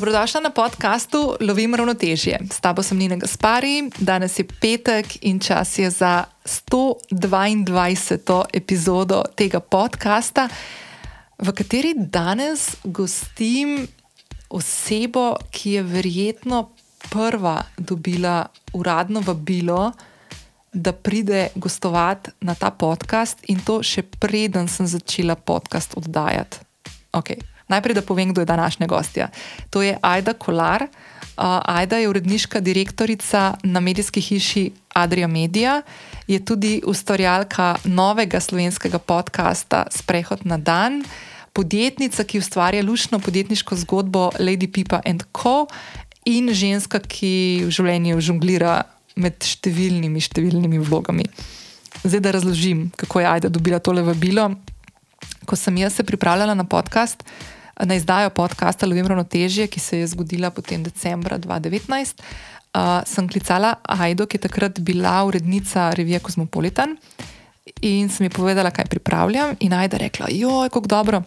Dobrodošla na podkastu Lovim ravnotežje. S tabo sem Nina Gaspari, danes je petek in čas je za 122. epizodo tega podcasta, v kateri danes gostim osebo, ki je verjetno prva dobila uradno vabilo, da pride gostovati na ta podcast, in to še preden sem začela podcast oddajati. Okay. Najprej, da povem, kdo je današnja gostja. To je Aida Kolar. Uh, Aida je uredniška direktorica na medijski hiši Adria Media, je tudi ustvarjalka novega slovenskega podcasta Sprehod na dan, podjetnica, ki ustvarja lušno podjetniško zgodbo Lady Pipa and Co. in ženska, ki v življenju žonglira med številnimi, številnimi vlogami. Zdaj, da razložim, kako je Aida dobila tole vabilo. Ko sem jaz se pripravljala na podcast, na izdajo podcasta Lovim Ravnotežje, ki se je zgodila potem decembra 2019, uh, sem klicala Aido, ki je takrat bila urednica revije Cosmopolitan in sem ji povedala, kaj pripravljam. In Aida je rekla: Joj, kako dobro.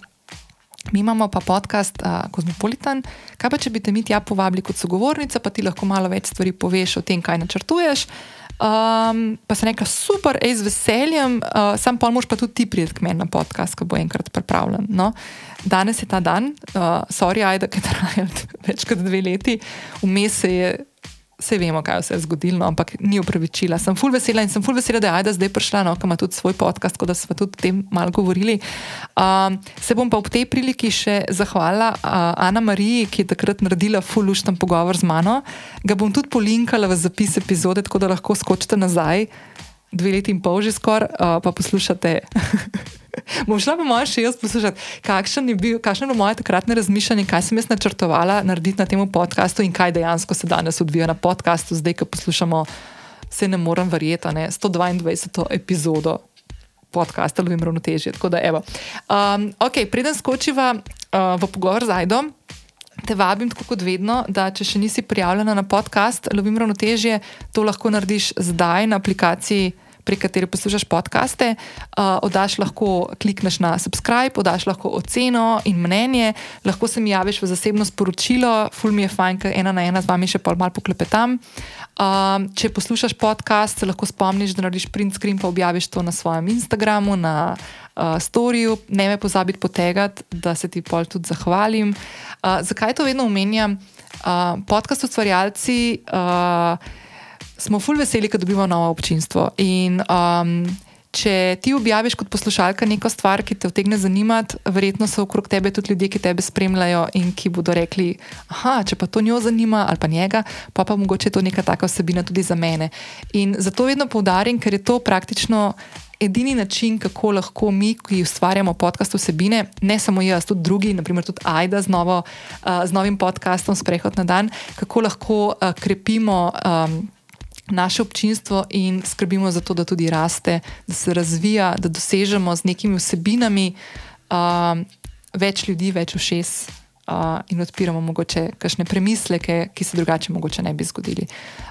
Mi imamo pa podcast uh, Cosmopolitan, kaj pa če bi te mi tja povabili kot sogovornica, pa ti lahko malo več stvari poveš o tem, kaj načrtuješ. Um, pa sem rekla, super, ej, z veseljem, uh, sam pa moš pa tudi ti priti k meni na podcast, ko bo enkrat pripravljen. No? Danes je ta dan, uh, sorry, ajda, ki traja več kot dve leti, vmes se je. Vse vemo, kaj se je zgodilo, no, ampak ni upravičila. Sem full vesela in sem full vesela, da je Aida zdaj prišla, no, ki ima tudi svoj podcast, tako da smo tudi o tem malo govorili. Um, se bom pa v tej priliki še zahvalila uh, Ana Mariji, ki je takrat naredila full lušten pogovor z mano. Ga bom tudi polinkala v zapis epizode, tako da lahko skočite nazaj, dve leti in pol že skoraj, uh, pa poslušate. Bom šla pa moja še jaz poslušati, kakšno je bilo moje takratne razmišljanje, kaj sem jaz načrtovala narediti na tem podkastu in kaj dejansko se danes odvija na podkastu, zdaj, ko poslušamo, se ne morem verjeti, ne 122. epizodo podcasta Lovim Ravnotežje. Tako da, evo. Um, ok, preden skočiva uh, v pogovor z Aidom. Te vabim, tako kot vedno, da če še nisi prijavljena na podcast Lovim Ravnotežje, to lahko narediš zdaj na aplikaciji prek katere poslušaš podcaste, uh, oddaš lahko klikneš na subscribe, oddaš lahko oceno in mnenje, lahko se mi javiš v zasebno sporočilo, ful mi je fajn, ker ena na ena z vami še pol mal poklepetam. Um, če poslušaš podcast, se lahko spomniš, da narediš print screen, pa objaviš to na svojem Instagramu, na uh, storju. Ne me pozabi potegati, da se ti pol tudi zahvalim. Uh, zakaj to vedno omenjam? Uh, podcast ustvarjalci. Uh, smo fulj veseli, da dobimo novo občinstvo. In, um, če ti objaviš kot poslušalka neko stvar, ki te vtegne zanimati, verjetno so okrog tebe tudi ljudje, ki tebe spremljajo in ki bodo rekli: Ah, če pa to njo zanima ali pa njega, pa pa mogoče je to neka taka vsebina tudi za mene. In zato vedno poudarim, ker je to praktično. Edini način, kako lahko mi, ki ustvarjamo podcast vsebine, ne samo jaz, tudi drugi, naprimer tudi Aida z, novo, uh, z novim podcastom Sprehod na dan, kako lahko uh, krepimo um, naše občinstvo in skrbimo za to, da tudi raste, da se razvija, da dosežemo z nekimi vsebinami uh, več ljudi, več všes uh, in odpiramo mogoče kakšne premisleke, ki se drugače mogoče ne bi zgodili.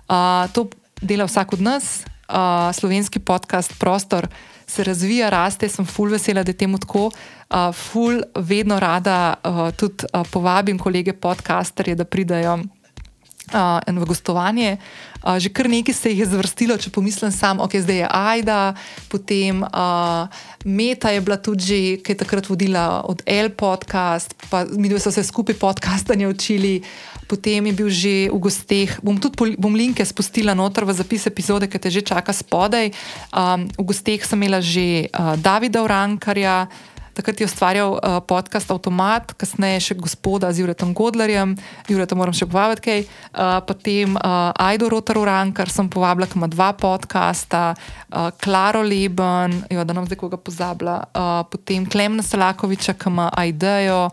Uh, to dela vsak od nas, uh, slovenski podcast Prostor. Se razvija, raste, sem ful vesela, da je temu tako. Uh, ful vedno rada uh, tudi uh, povabim kolege podcasterje, da pridajo uh, v gostovanje. Uh, že kar nekaj se jih je zvrstilo, če pomislim sam, ok, zdaj je Aida, potem uh, Meta je bila tudi ki je takrat vodila od L podcast, pa mi dve so se skupaj podcastanje učili. Potem je bil že v gosteh, bom tudi bom linke spustila noter v zapis epizode, ki te že čaka spodaj. Um, v gosteh sem imela že uh, Davida Urankarja, uh, Takrat je ustvarjal uh, podcast Automat, kasneje še gospoda z Juretom Godlerjem, Jureta moram še povabiti kaj. Uh, potem uh, Aido Rotar Uran, kar sem povabila, ki ima dva podcasta, uh, Klaro Leben, jo, da nam zdaj koga pozabila, uh, potem Klemna Salakoviča, ki ima Aidejo.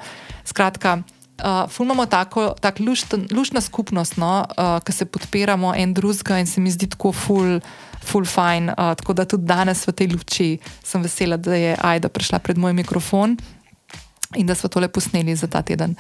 Skratka. Uh, Fulmamo tako tak luštna skupnost, no, uh, ki se podpiramo en drugega in se mi zdi tako ful full fine. Uh, tako da tudi danes v tej luči sem vesela, da je Aida prišla pred moj mikrofon in da smo tole posneli za ta teden.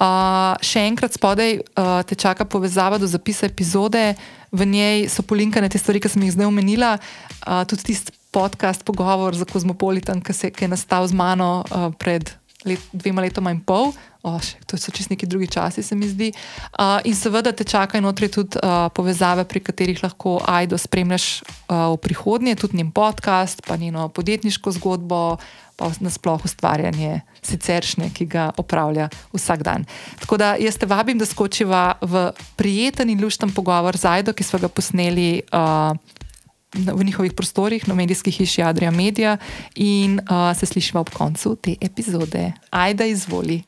Uh, še enkrat spodaj uh, te čaka povezava do zapisa epizode, v njej so polinkane te stvari, ki sem jih zdaj omenila, uh, tudi tisti podcast, pogovor za Kozmopolitan, ki, ki je nastal z mano uh, pred let, dvema letoma in pol. Oh, to so čist neki drugi časi, se mi zdi. Uh, in seveda te čakajo notri tudi uh, povezave, pri katerih lahko Aido spremljaš uh, v prihodnje, tudi njen podcast, pa njeno podjetniško zgodbo, pa nasploh ustvarjanje siceršnje, ki ga opravlja vsak dan. Tako da jaz te vabim, da skočiva v prijeten in lušten pogovor z Aido, ki smo ga posneli. Uh, V njihovih prostorih, na medijski hiši Adrija Media, in uh, se slišiva ob koncu te epizode. Ajda, izvoli.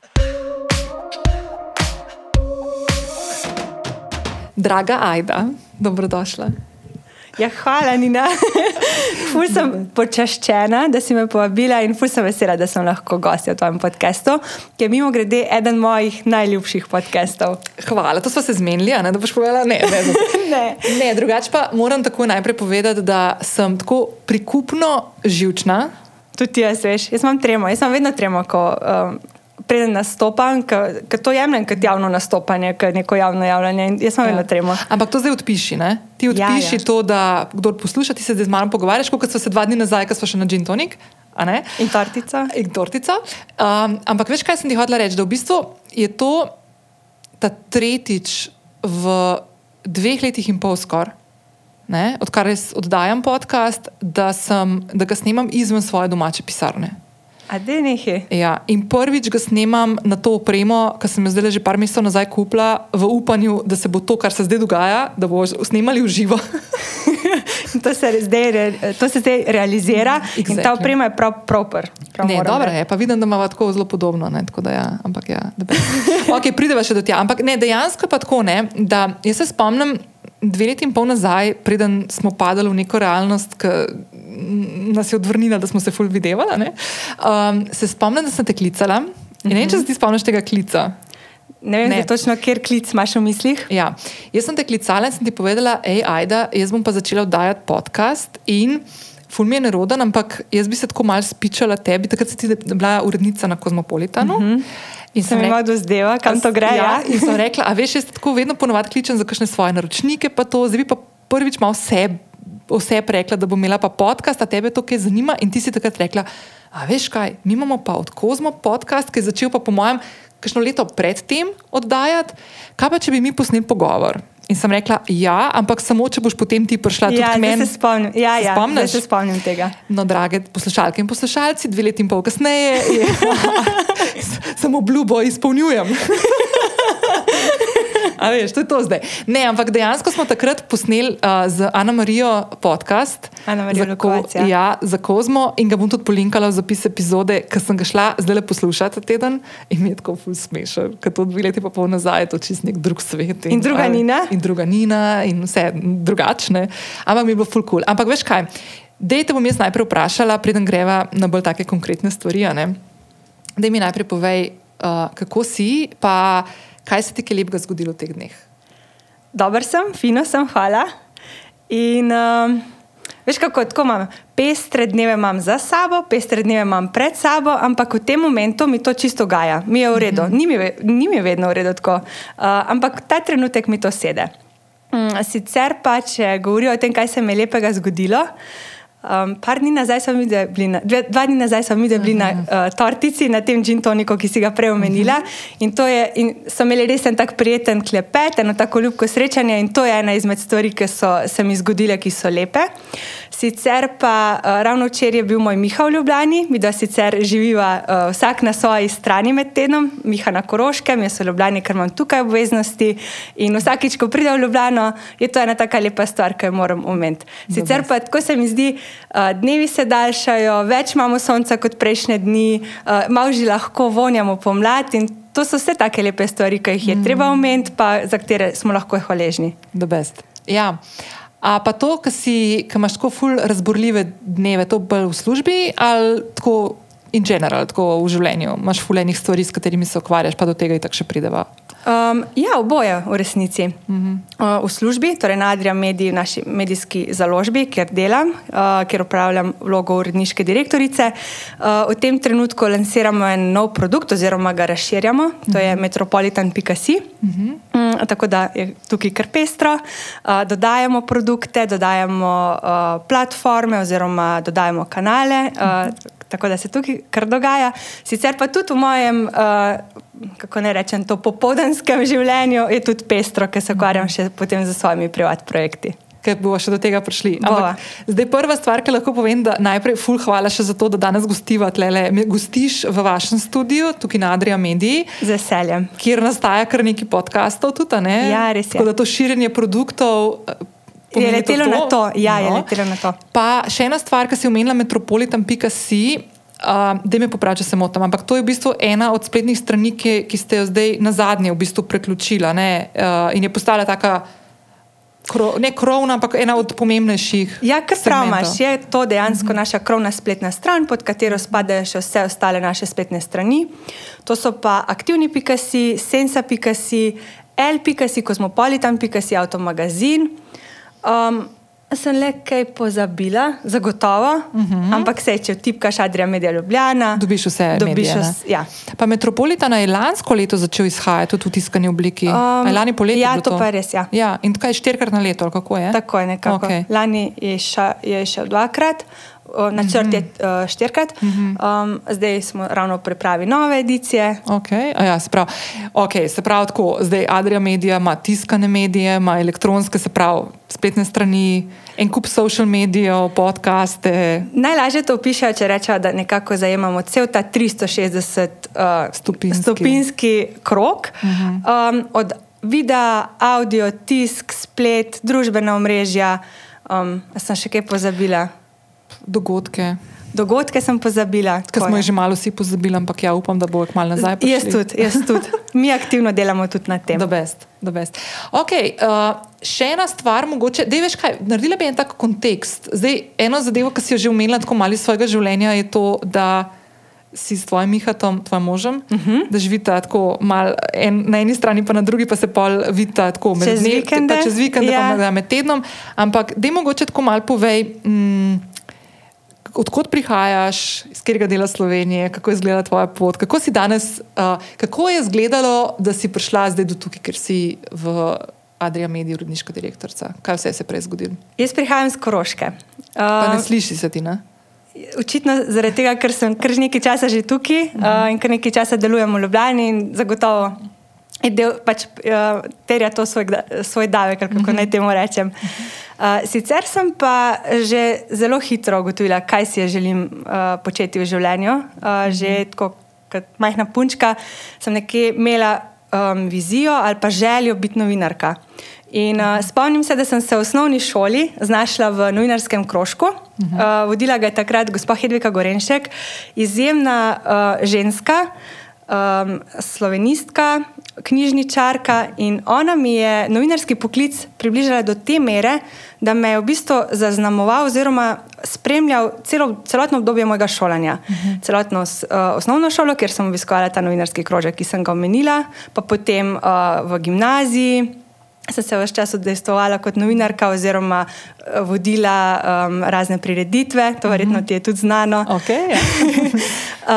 Draga Aida, dobrodošla. Ja, hvala, Nina. Ful sem počaščena, da si me povabila in ful sem vesela, da sem lahko gostja v tvojem podkastu, ki je mimo grede eden mojih najljubših podkastov. Hvala, to smo se zmenili, ne, da boš povedala ne. Ne, ne. ne drugače pa moram tako najprej povedati, da sem tako prikupno živčna. Tudi jaz, veš, jaz imam tremo, jaz sem vedno tremo, ko um, preden nastopam, ker to jemljem kot javno nastopanje, kot neko javno javljanje. Jaz sem vedno ja. tremo. Ampak to zdaj odpiši, ne? Ti odpiši ja, ja. to, da kdo posluša, ti se zdaj z mano pogovarjaš, kot so se dva dni nazaj, ko smo še na Gin Tonic. In tortica. In tortica. Um, ampak veš, kaj sem ti hodila reči? Da v bistvu je to ta tretjič v dveh letih in pol skoraj. Odkar res oddajam podcast, da, sem, da ga snemam izven svoje domače pisarne. Ja, in prvič ga snemam na to opremo, ki sem jo zdaj že par mesecev nazaj kupila, v upanju, da se bo to, kar se zdaj dogaja, da bo snemali v živo. to, se zdaj, to se zdaj realizira exactly. in ta oprema je prav proper. Prav ne, dobro je, pa vidim, da ima tako zelo podobno. Ne, tako da ja, ampak ja, okay, prideva še do tega. Ampak ne, dejansko pa tako ne, da jaz se spomnim dve leti in pol nazaj, preden smo padali v neko realnost, ki nas je odvrnila, da smo se ful videvali. Um, se spomnim, da sem te klicala. -hmm. Ne vem, če se ti spomniš tega klica. Ne vem, ne. točno, kjer klic imaš v mislih. Ja. Jaz sem te klicala in sem ti povedala, hej, ajda, jaz bom pa začela oddajati podcast. Ful mi je neroden, ampak jaz bi se tako malce spičala tebi, takrat si ti bila urednica na Kozmopolitanu. Mm -hmm. In sem imela do zdaj, kam to gre. Ja, in sem rekla, a veš, jaz tako vedno ponovadi kličem za kakšne svoje naročnike, pa to zdaj pa prvič malo vse, vse rekla, da bom imela pa podcast, a tebe to kaj zanima. In ti si takrat rekla, a veš kaj, mi imamo pa od Kozmo podcast, ki je začel pa po mojem, kakšno leto predtem oddajati, kaj pa če bi mi posneli pogovor. In sem rekla, ja, ampak samo če boš potem ti prišla ja, tudi meni. Ja, se spomnim. Ja, ja, se spomnim tega. No, drage poslušalke in poslušalci, dve leti in pol kasneje, samo obljubo izpolnjujem. A veš, to je to zdaj. Ne, ampak dejansko smo takrat posneli uh, z Ana Marijo podcast Ana za, ko, ja, za Kozmo in ga bom tudi polinkala v zapis epizode, ker sem ga šla zdaj le poslušati teden in mi je tako ful smešen, ker to dve leti pa pol nazaj je to čist nek drug svet. In, in druga ali, Nina. In druga Nina in vse drugačne. Ampak mi je bilo ful kul. Cool. Ampak veš kaj, dej te bom jaz najprej vprašala, preden greva na bolj take konkretne stvari. Da mi najprej povej, uh, kako si, pa Kaj se ti je lepega zgodilo v teh dneh? Dober sem, fino sem, hvala. In um, veš, kako tako imam? Pestre dneve imam za sabo, pestre dneve imam pred sabo, ampak v tem momentu mi to čisto gaja, mi je v redu, mm -hmm. ni, mi, ni mi vedno v redu tako, uh, ampak ta trenutek mi to sede. Um, sicer pa, če govorijo o tem, kaj se mi je lepega zgodilo. Uh, Um, par dni nazaj smo bili na, dve, dva dni nazaj smo bili na uh, tortici, na tem gin toniku, ki si ga prej omenila. In, je, in so imeli res en tak prijeten klepet, eno tako ljubko srečanje. In to je ena izmed stvari, ki so se mi zgodile, ki so lepe. Sicer pa uh, ravno včeraj je bil moj Miha v Ljubljani, mi da sicer živiva uh, vsak na svoji strani med tednom, Miha na Koroškem, jaz v Ljubljani, ker imam tukaj obveznosti. In vsakič, ko pridem v Ljubljano, je to ena taka lepa stvar, ki jo moram omeniti. Sicer pa tako se mi zdi, uh, dnevi se daljšajo, več imamo sonca kot prejšnje dni, uh, malo že lahko vonjamo pomlad. To so vse take lepe stvari, ki jih je mm. treba omeniti, pa za katere smo lahko hvaležni. Ja. A pa to, ki imaš tako ful razborljive dneve, to bolj v službi ali tako in general, tako v življenju, imaš fulejnih stvari, s katerimi se ukvarjaš, pa do tega in tako še prideva. Um, ja, oboje v resnici. Uh -huh. uh, v službi, torej na Adriu Mediji, naši medijski založbi, kjer delam, uh, kjer upravljam vlogo uredniške direktorice. Uh, v tem trenutku lansiramo en nov produkt, oziroma ga razširjamo, uh -huh. to je metropolitan.com. Uh -huh. um, tako da je tukaj kar pestro. Uh, dodajamo produkte, dodajamo uh, platforme, oziroma dodajamo kanale. Uh, tako da se tukaj kar dogaja. Sicer pa tudi v mojem, uh, kako ne rečem, to popoldanskem življenju je tudi pestro, ker se ukvarjam še potem z svojimi privat projekti. Ker bomo še do tega prišli. Ampak, zdaj, prva stvar, ki lahko povem, da najprej, ful, hvala še za to, da danes gostiva tlele. Gostiš v vašem studiu, tukaj na Adrija Mediji. Z veseljem. Kjer nastaja kar nekaj podkastov, tudi ne. Ja, res je. Tako da to širjenje produktov. Je letelo to? na to. Ja, no. je letelo na to. Pa še ena stvar, ki si omenila, metropolitan.si. Uh, da me popravi, če se motim. Ampak to je v bistvu ena od spletnih strani, ki, ki ste jo zdaj na zadnje v bistvu preključila uh, in je postala taka kro, ne krovna, ampak ena od pomembnejših. Ja, kar praviš, je to dejansko uh mhm. -huh. naša krovna spletna stran, pod katero spadajo še vse ostale naše spletne strani. To so pa aktivni.si, sensa.si, l.si, kosmopolitan.si, avtomagazin. Um, Sem le kaj pozabila, zagotovo, uh mhm. -huh. ampak se, če tipkaš Adrija Medija Ljubljana, dobiš vse. Dobiš medije, vse ja. Pa Metropolitana je lansko leto začel izhajati tudi v tiskani obliki. Um, lani poletje. Ja, to, to pa je res. Ja. Ja. In kaj štirikrat na leto, kako je? Tako je nekako. Okay. Lani je šel dvakrat, načrt je uh, štirikrat, um, zdaj smo ravno pripravi nove edicije. Okay. Ja, se pravi, okay, se pravi tako, zdaj Adrija Medija ima tiskane medije, ima elektronske, se pravi spletne strani. En kup social medijev, podcaste. Najlažje to opišajo, če rečemo, da nekako zajemamo cel ta 360 uh, stopinski. stopinski krok. Uh -huh. um, od videa, audio, tisk, splet, družbena omrežja. Um, sem še kaj pozabila? Dogodke. Dogodke sem pozabila. Ker smo jih že malo vsi pozabili, ampak ja, upam, da bo kmalo nazaj. Prišli. Jaz tudi, jaz tudi. Mi aktivno delamo tudi na tem. Best, best. Okay, uh, še ena stvar, mogoče, da veš kaj, naredila bi en tak kontekst. Zdaj, eno zadevo, ki si jo že omenila tako mali svojega življenja, je to, da si s tvojim Mihatom, tvojim možem, uh mhm. -huh. da živita tako mal, en, na eni strani, pa na drugi pa se pol vidita tako med čez vikende, čez vikende ja. pa med tednom. Ampak, da mogoče tako mal povej. Mm, odkot prihajaš, iz katerega dela Slovenije, kako je izgledala tvoja pot, kako si danes, uh, kako je izgledalo, da si prišla zdaj do tukaj, ker si v Adrija Mediji, uredniška direktorica. Kaj vse se je prej zgodilo? Jaz prihajam iz Koroške. Uh, pa ne sliši se ti, ne? Očitno zaradi tega, ker sem kar nekaj časa že tukaj uh -huh. uh, in kar nekaj časa delujem v Ljubljani in zagotovo del, pač uh, terja to svoj, svoj davek, kako uh -huh. naj temu rečem. Uh -huh. Uh, sicer sem pa že zelo hitro ugotovila, kaj si želim uh, početi v življenju. Uh, že tako, kot majhna punčka sem nekje imela um, vizijo ali pa željo biti novinarka. In uh, spomnim se, da sem se v osnovni šoli znašla v novinarskem krožku. Uh, vodila ga je takrat gospa Hedvika Gorenšek, izjemna uh, ženska, um, slovenistka, knjižničarka in ona mi je novinarski poklic približala do te mere, da me je v bistvu zaznamoval oziroma spremljal celo, celotno obdobje mojega šolanja. Uh mhm. -huh. Celotno uh, osnovno šolo, kjer sem obiskovala ta novinarski krožek, ki sem ga omenila, pa potem uh, v gimnaziji. Sem se vse čas udejstvovala kot novinarka, oziroma vodila um, razne prireditve, to verjetno ti je tudi znano. Okay, ja.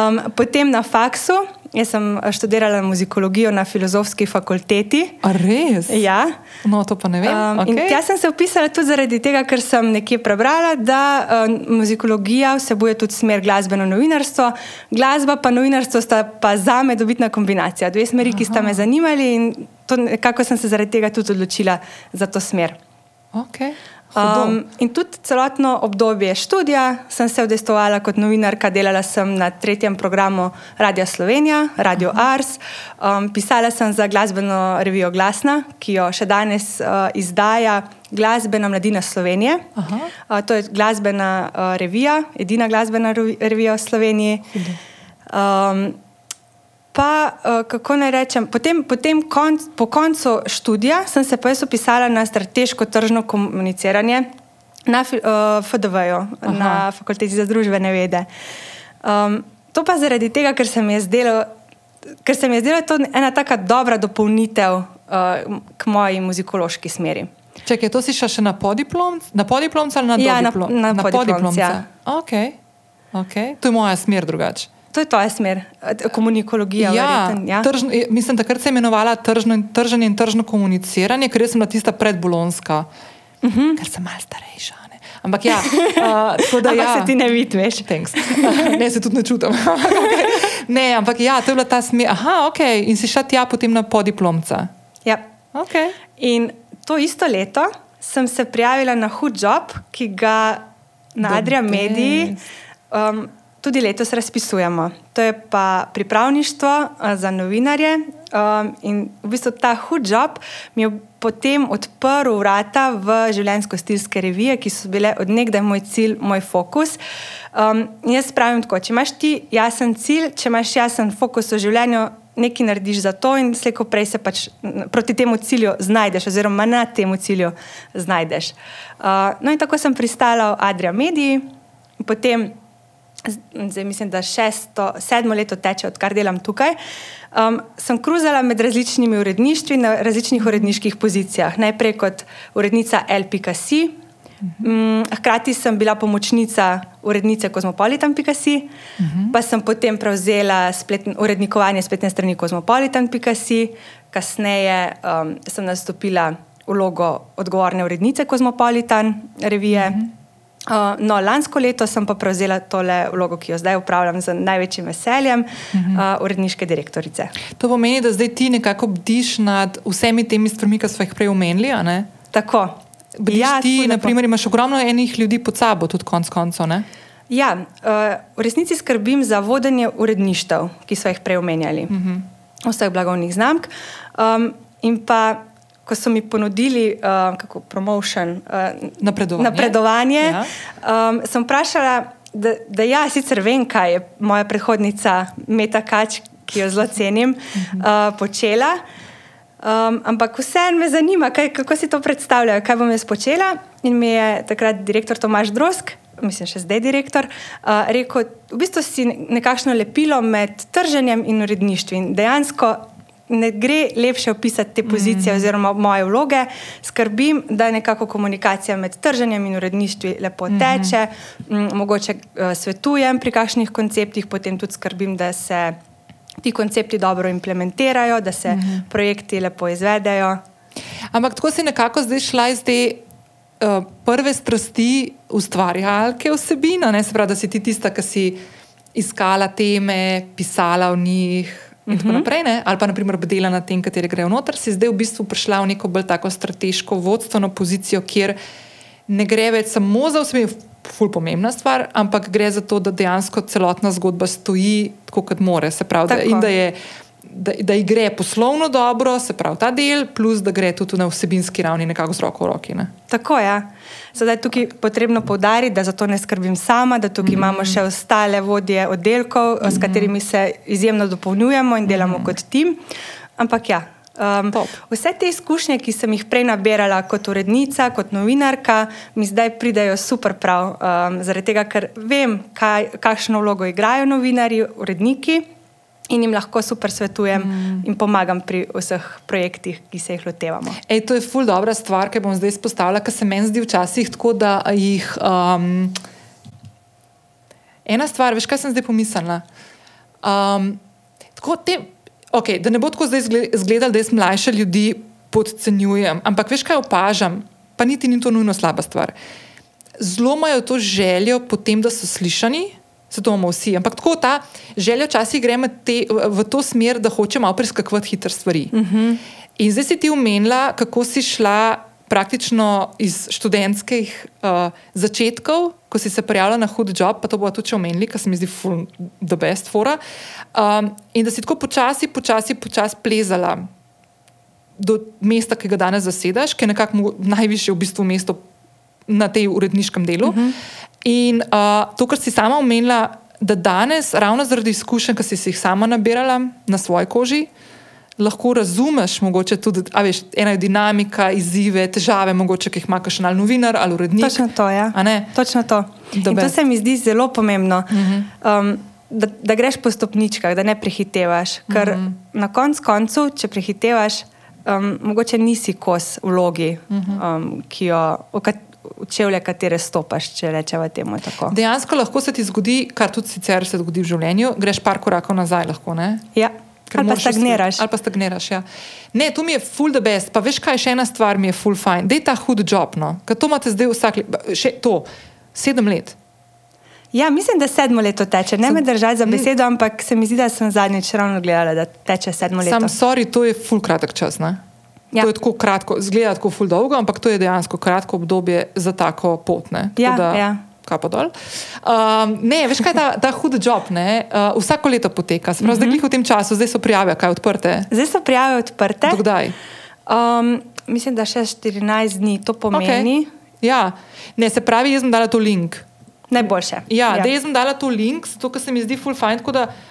um, potem na faksu, Jaz sem eh, študirala muzikologijo na filozofski fakulteti. A res? Ja. No, to pa ne vem. Um, okay. Jaz sem se upisala tudi zaradi tega, ker sem nekje prebrala, da um, muzikologija vsebuje tudi smer glasbeno novinarstvo. Glasba pa novinarstvo sta pa za me dobitna kombinacija. Dve smeri, Aha. ki sta me zanimali in kako sem se zaradi tega tudi odločila za to smer. Okay. Um, in tudi celotno obdobje študija sem se udejstvovala kot novinarka, delala sem na tretjem programu Radia Slovenija, Radio Aha. Ars. Um, pisala sem za glasbeno revijo Glasna, ki jo še danes uh, izdaja Glasbena mladina Slovenije. Uh, to je glasbena uh, revija, edina glasbena revija v Sloveniji. Um, pa, uh, kako naj rečem, potem, potem konc, po koncu študija sem se pa jaz upisala na strateško tržno komuniciranje na uh, eh, FDV-ju, na Fakulteti za družbene vede. Um, to pa zaradi tega, ker se mi je zdelo, ker se mi je zdelo to ena taka dobra dopolnitev uh, k moji muzikološki smeri. Čekaj, to si šla še na podiplomcu podiplomu ali na dodiplomcu? Ja, na, na podiplomcu. Ja. Okay. Okay. To je moja smer drugače. To je tvoja smer, komunikologija. Ja, ja? Tržn, mislim, da se je imenovala trženje in tržno komuniciranje, ker sem bila tista predbolonska, uh mhm. -huh. ker sem malce starejša. Ampak ja, uh, da Ampak ja. se ti ne vidiš. Thanks. ne, se tudi ne čutim. ne, ampak ja, to je bila ta smer. Aha, ok, in si šla tja potem na podiplomca. Ja. Okay. In to isto leto sem se prijavila na Hud Job, ki ga na Adria Mediji um, tudi letos razpisujemo. To je pa pripravništvo uh, za novinarje. Um, in v bistvu ta Hud Job mi je potem odprl vrata v življenjsko-stilske revije, ki so bile odnegdaj moj cilj, moj fokus. Um, jaz pravim tako, če imaš ti jasen cilj, če imaš jasen fokus v življenju, nekaj narediš za to, in slejko prej se pač proti temu cilju znajdeš, oziroma na temu cilju znajdeš. Uh, no, in tako sem pristala v Adria Mediji, potem, zdaj mislim, da šesto, sedmo leto teče, odkar delam tukaj. Um, sem kruzala med različnimi uredništvi na različnih uredniških pozicijah. Najprej kot urednica LPKC, Mm, hkrati sem bila pomočnica urednice Cosmopolitan.si, uh -huh. pa sem potem prevzela spletn, urednikovanje spletne strani Cosmopolitan.si, kasneje um, sem nastopila vlogo odgovorne urednice Cosmopolitan revije. Uh -huh. Uh, no, lansko leto sem pa prevzela tole vlogo, ki jo zdaj upravljam z največjim veseljem, uh -huh. uh, uredniške direktorice. To pomeni, da zdaj ti nekako bdiš nad vsemi temi stvarmi, ki smo jih prej omenili. Tako. Bdiš ja, ti, ful lepo. naprimer, imaš ogromno enih ljudi pod sabo, tudi konc koncev. Ja, uh, v resnici skrbim za vodenje uredništev, ki so jih prej omenjali, uh -huh. vseh blagovnih znamk. Um, in pa, ko so mi ponudili uh, kako promotion, uh, Napredovanje. napredovanje Ja. um, sem vprašala, da, da ja, sicer vem, kaj je moja predhodnica Meta Kač, ki jo zelo cenim, uh uh, počela. Um, ampak vseeno me zanima, kaj, kako si to predstavljajo, kaj bom jaz počela. In mi je takrat direktor Tomaš Drosk, mislim, še zdaj direktor, uh, rekel, v bistvu si nekakšno lepilo med trženjem in uredništvom. In dejansko ne gre lepše opisati te pozicije mm. oziroma moje vloge. Skrbim, da nekako komunikacija med trženjem in uredništvom lepo teče, mm -hmm. mogoče uh, svetujem pri kakšnih konceptih, potem tudi skrbim, da se ti koncepti dobro implementirajo, da se mm projekti lepo izvedejo. Ampak tako si nekako zdaj šla iz te uh, prve strasti ustvarjalke vsebina, ne se pravi, da si ti tista, ki si iskala teme, pisala o njih. In tako naprej, ne? ali pa naprimer bdela na tem, kateri grejo noter, si zdaj v bistvu prišla v neko bolj tako strateško vodstveno pozicijo, kjer ne gre več samo za vsebino, ful pomembna stvar, ampak gre za to, da dejansko celotna zgodba stoji tako, kot more. Se pravi, da, Tako. in da je da, da ji gre poslovno dobro, se pravi ta del, plus da gre tudi na vsebinski ravni nekako z roko v roki. Ne? Tako je. Ja. Sedaj je tukaj potrebno poudariti, da za to ne skrbim sama, da tukaj mm -hmm. imamo še ostale vodje oddelkov, mm -hmm. s katerimi se izjemno dopolnjujemo in delamo mm -hmm. kot tim. Ampak ja. Um, Top. vse te izkušnje, ki sem jih prej nabirala kot urednica, kot novinarka, mi zdaj pridejo super prav, um, zaradi tega, ker vem, kaj, kakšno vlogo igrajo novinarji, uredniki in jim lahko super svetujem mm. in pomagam pri vseh projektih, ki se jih lotevamo. Ej, to je ful dobra stvar, ki bom zdaj izpostavila, ker se meni zdi včasih tako, da jih. Um, ena stvar, veš, kaj sem zdaj pomislila. Um, tako te, okay, da ne bo tako zdaj izgle- izgledalo, da jaz mlajše ljudi podcenjujem, ampak veš, kaj opažam, pa niti ni to nujno slaba stvar. Zelo imajo to željo potem, da so slišani. Se to imamo vsi, ampak tako ta želja včasih gre med te, v, to smer, da hoče malo preskakovati hitre stvari. Uh -huh. In zdaj si ti omenila, kako si šla praktično iz študentskih uh, začetkov, ko si se prijavila na hud job, pa to bo tudi omenili, ker se mi zdi full the best fora. Um, in da si tako počasi, počasi, počasi plezala do mesta, ki ga danes zasedaš, ki je nekako najvišje v bistvu mesto na tej uredniškem delu. Uh -huh. In uh, to, kar si sama omenila, da danes, ravno zaradi izkušenj, ki si jih sama nabirala na svoji koži, lahko razumeš, mogoče tudi, a veš, ena je dinamika, izzive, težave, mogoče, ki jih ima še ali novinar ali urednik. Točno to, ja. A ne? Točno to. To se mi zdi zelo pomembno, uh -huh. um, da, da greš po stopničkah, da ne prehitevaš. Ker uh -huh. na koncu, koncu, če prehitevaš, um, mogoče nisi kos vlogi, uh -huh. um, jo. kat- Čevlje, katere stopaš, če rečemo temu tako. Dejansko lahko se ti zgodi, kar tudi sicer se zgodi v življenju, greš par korakov nazaj. Lahko, ne? Ja, ker Ali pa stagniraš. Ali pa stagniraš. Ja. Ne, to mi je full the best. Pa veš, kaj še ena stvar mi je full fine. Dej ta hud job. No. Ker to imate zdaj vsak let, še to, sedem let. Ja, mislim, da sedmo leto teče. Ne Sem- me držati za besedo, ampak se mi zdi, da sem zadnjič ravno gledala, da teče sedmo leto. Sam, sorry, to je full kratek čas. Ne? Ja. To je tako kratko, zgleda tako full dolgo, ampak to je dejansko kratko obdobje za tako pot. Ne? Tako Ja, da, ja. Kapo dol. Um, ne, veš kaj, ta, ta hud job, ne, uh, vsako leto poteka. Se pravi, zdaj glih v tem času, zdaj so prijave, kaj odprte. Zdaj so prijave odprte. Dokdaj? Um, mislim, da še 14 dni to pomeni. Okay. Ja, ne, se pravi, jaz sem dala to link. Najboljše. Ja, ja. jaz sem dala to link, zato ker se mi zdi full fine. Tako da, uh,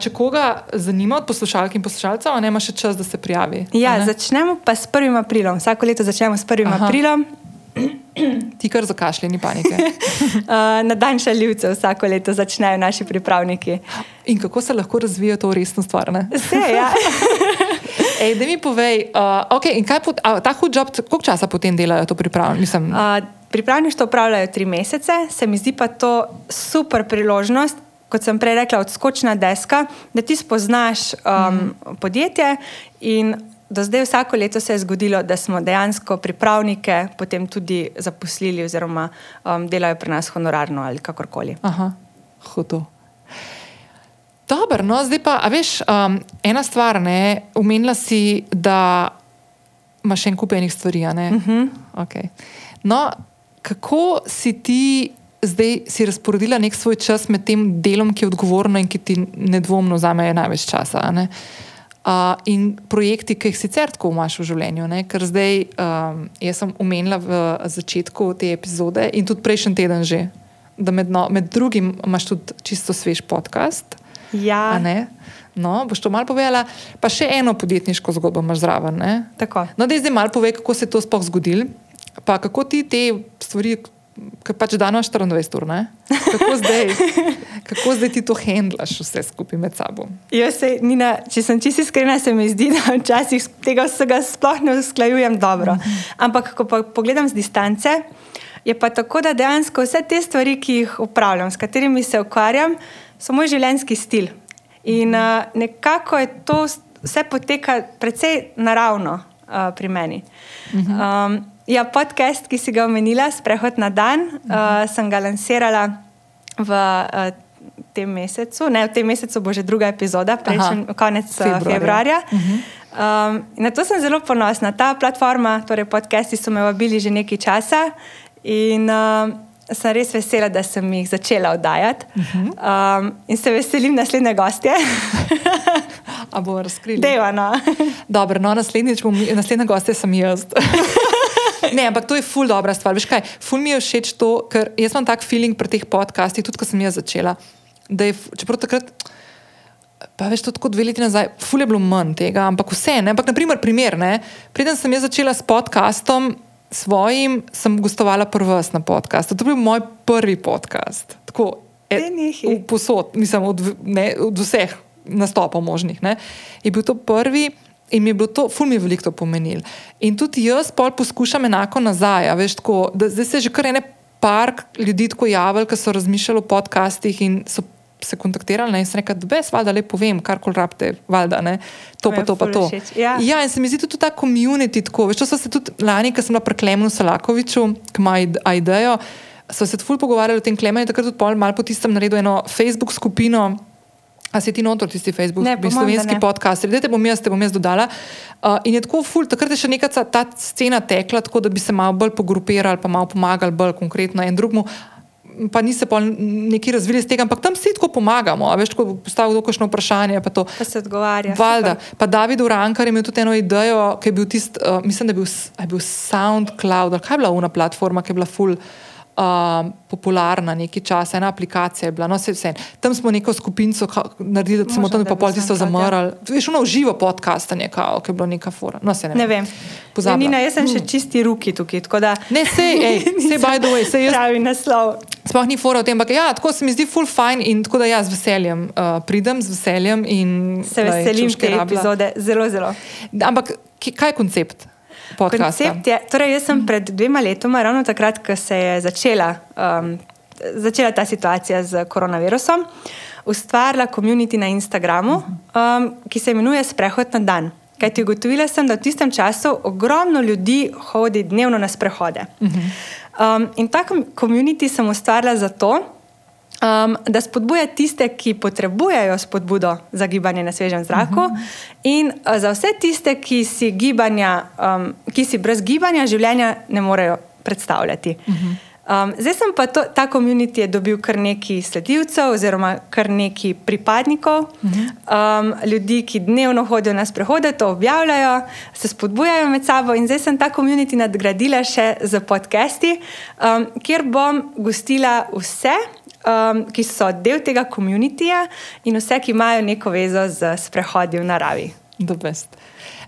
če koga zanima od poslušalk in poslušalcev, a ne ima še čas, da se prijavi. Ja, začnemo pa s 1. aprilom. Vsako leto začnemo s 1. Aha. aprilom. Ti kar zakašlji, ni panike. Uh, na dan šaljivcev vsako leto začnejo naši pripravniki. In kako se lahko razvija to resno stvar? Vse, ja. Ej, da mi povej, uh, okay, in kaj pot, a, ta hud job, koliko časa potem delajo to pripravo? Mislim, Uh, pripravništvo upravljajo tri mesece, se mi zdi pa to super priložnost. Kot sem prej rekla, odskočna deska, da ti spoznaš um, mm. podjetje. In do zdaj, vsako leto se je zgodilo, da smo dejansko pripravnike potem tudi zaposlili, oziroma um, delajo pri nas honorarno ali kakorkoli. Aha, hudo. Dobro, no zdaj pa, a veš, um, ena stvar, ne, umenila si, da imaš še en kup enih stvari. Uh -huh. okay. No, kako si ti zdaj si razporedila nek svoj čas med tem delom, ki je odgovorno in ki ti nedvomno vzame največ časa? ne? Uh, in projekti, ki jih sicer tako imaš v življenju, ne? ker zdaj um, jaz sem omenila v začetku te epizode in tudi prejšnji teden že, da med, no, med drugim imaš tudi čisto svež podcast. Ja? No, boš to malo povedala, pa še eno podjetniško zgodbo imaš zraven. No, da zdaj malo povej, kako se je to sploh zgodilo, pa kako ti te stvari, ki pač danes 24 ur, ne? kako zdaj, kako zdaj ti to handlaš vse skupaj med sabo. Jaz se, Nina, če sem čisto iskrena, se mi zdi, da včasih tega vsega sploh ne usklajujem dobro. Ampak, ko pa pogledam z distance, je pa tako, da dejansko vse te stvari, ki jih upravljam, s katerimi se ukvarjam, so moj življenjski stil. In uh, nekako je to vse poteka precej naravno uh, pri meni. Um, ja, podcast, ki si ga omenila, Sprehod na dan, uh, sem ga lansirala v uh, tem mesecu. Ne, v tem mesecu bo že druga epizoda, prejšnji konec Februarja. februarja. februarja. Um, in na to sem zelo ponosna. Ta platforma, torej podcasti, so me vabili že nekaj časa in um, sem res vesela, da sem jih začela oddajati. Um, in se veselim naslednje gostje, A bo razkrili? Devana. Dobro, no, naslednjič bom, naslednja gostja sem jaz. ne, ampak to je ful dobra stvar. Veš kaj, ful mi je všeč to, ker jaz imam tak feeling pri teh podcastih, tudi ko sem jaz začela. Da je, čeprav takrat, pa veš, to tako dve leti nazaj, ful je bilo manj tega, ampak vse. Ne? Ampak, naprimer, primer, ne? preden sem jaz začela s podcastom svojim, sem gostovala prvs na podkastu. To je bil moj prvi podcast. Tako, v posod, mislim, od, ne, od vseh nastopov možnih. Ne, je bil to prvi. In mi je bilo to, ful mi je veliko to pomenilo. In tudi jaz pol poskušam enako nazaj. a Veš, tako, da, zdaj se je že kar ene par ljudi tako javili, ki so razmišljali o podcastih in so se kontaktirali. Ne, in sem rekla, da bes, valjda le povem, kar kol rabite, valjda ne. To Mi pa to, pa to. všeč, ja. ja, in se mi zdi tudi ta community tako. Veš, to so se tudi lani, ko sem bila pri Klemenu Salakoviču, ki ima idejo, so se ful pogovarjali o tem Klemenu in takrat tudi pol malo po tistem naredil eno Facebook skupino. A si ti notor tisti Facebook, Ne, po mojem, da slovenski podcast, da te bom jaz, te bom jaz dodala. Uh, in je tako ful, takrat je še neka ta scena tekla, tako da bi se malo bolj pogrupirali, pa malo pomagali bolj konkretno en drugmu. Pa ni se pa neki razvili iz tega, ampak tam vsi tako pomagamo. A veš, ko postavi kdo kakšno vprašanje, pa to. Pa se odgovarja. Valjda. super. Pa David Urankar je imel tudi eno idejo, ki je bil tisti, uh, mislim, da je bil, je bil SoundCloud, ali kaj je bila una platforma, ki je bila full. Uh, popularna nekaj časa, ena aplikacija je bila, no, vse, vse. Tam smo neko skupino naredili, da smo tam pa pol tisto SoundCloud, ja. zamrli. Veš, ono živo podcastanje, kao, ki je bilo neka fora. No, se ne, Ne vem. Pozabila. Nina, jaz sem še čisti ruki tukaj, tako da. Ne, sej, ej, sej, by the way, sej jaz Pravi naslov. sploh ni fora o tem, ampak ja, tako se mi zdi full fine in tako da jaz z veseljem uh, pridem, z veseljem in Se veselim čuške te rabila. epizode, zelo, zelo. Ampak kaj je koncept podcasta? Koncept je, torej jaz sem pred dvema letoma, ravno takrat, ko se je začela, um, začela ta situacija z koronavirusom, ustvarila komunity na Instagramu, um, ki se imenuje Sprehod na dan. Kaj ti ugotovila sem, da v tistem času ogromno ljudi hodi dnevno na sprehode. Um, in ta komunity sem ustvarila zato, um, da spodbuja tiste, ki potrebujejo spodbudo za gibanje na svežem zraku, uh -huh. in uh, za vse tiste, ki si, gibanja, um, ki si brez gibanja življenja ne morejo predstavljati. Uh -huh. Um, zdaj sem pa to, ta komunit dobil kar nekaj sledilcev, oziroma kar nekaj pripadnikov, uh -huh. um, ljudi, ki dnevno hodijo na sprehode, to objavljajo, se spodbujajo med sabo. In zdaj sem ta komunit nadgradila še z podcasti, um, kjer bom gostila vse um, ki so del tega komunitija in vse, ki imajo neko vezo z prehodi v naravi.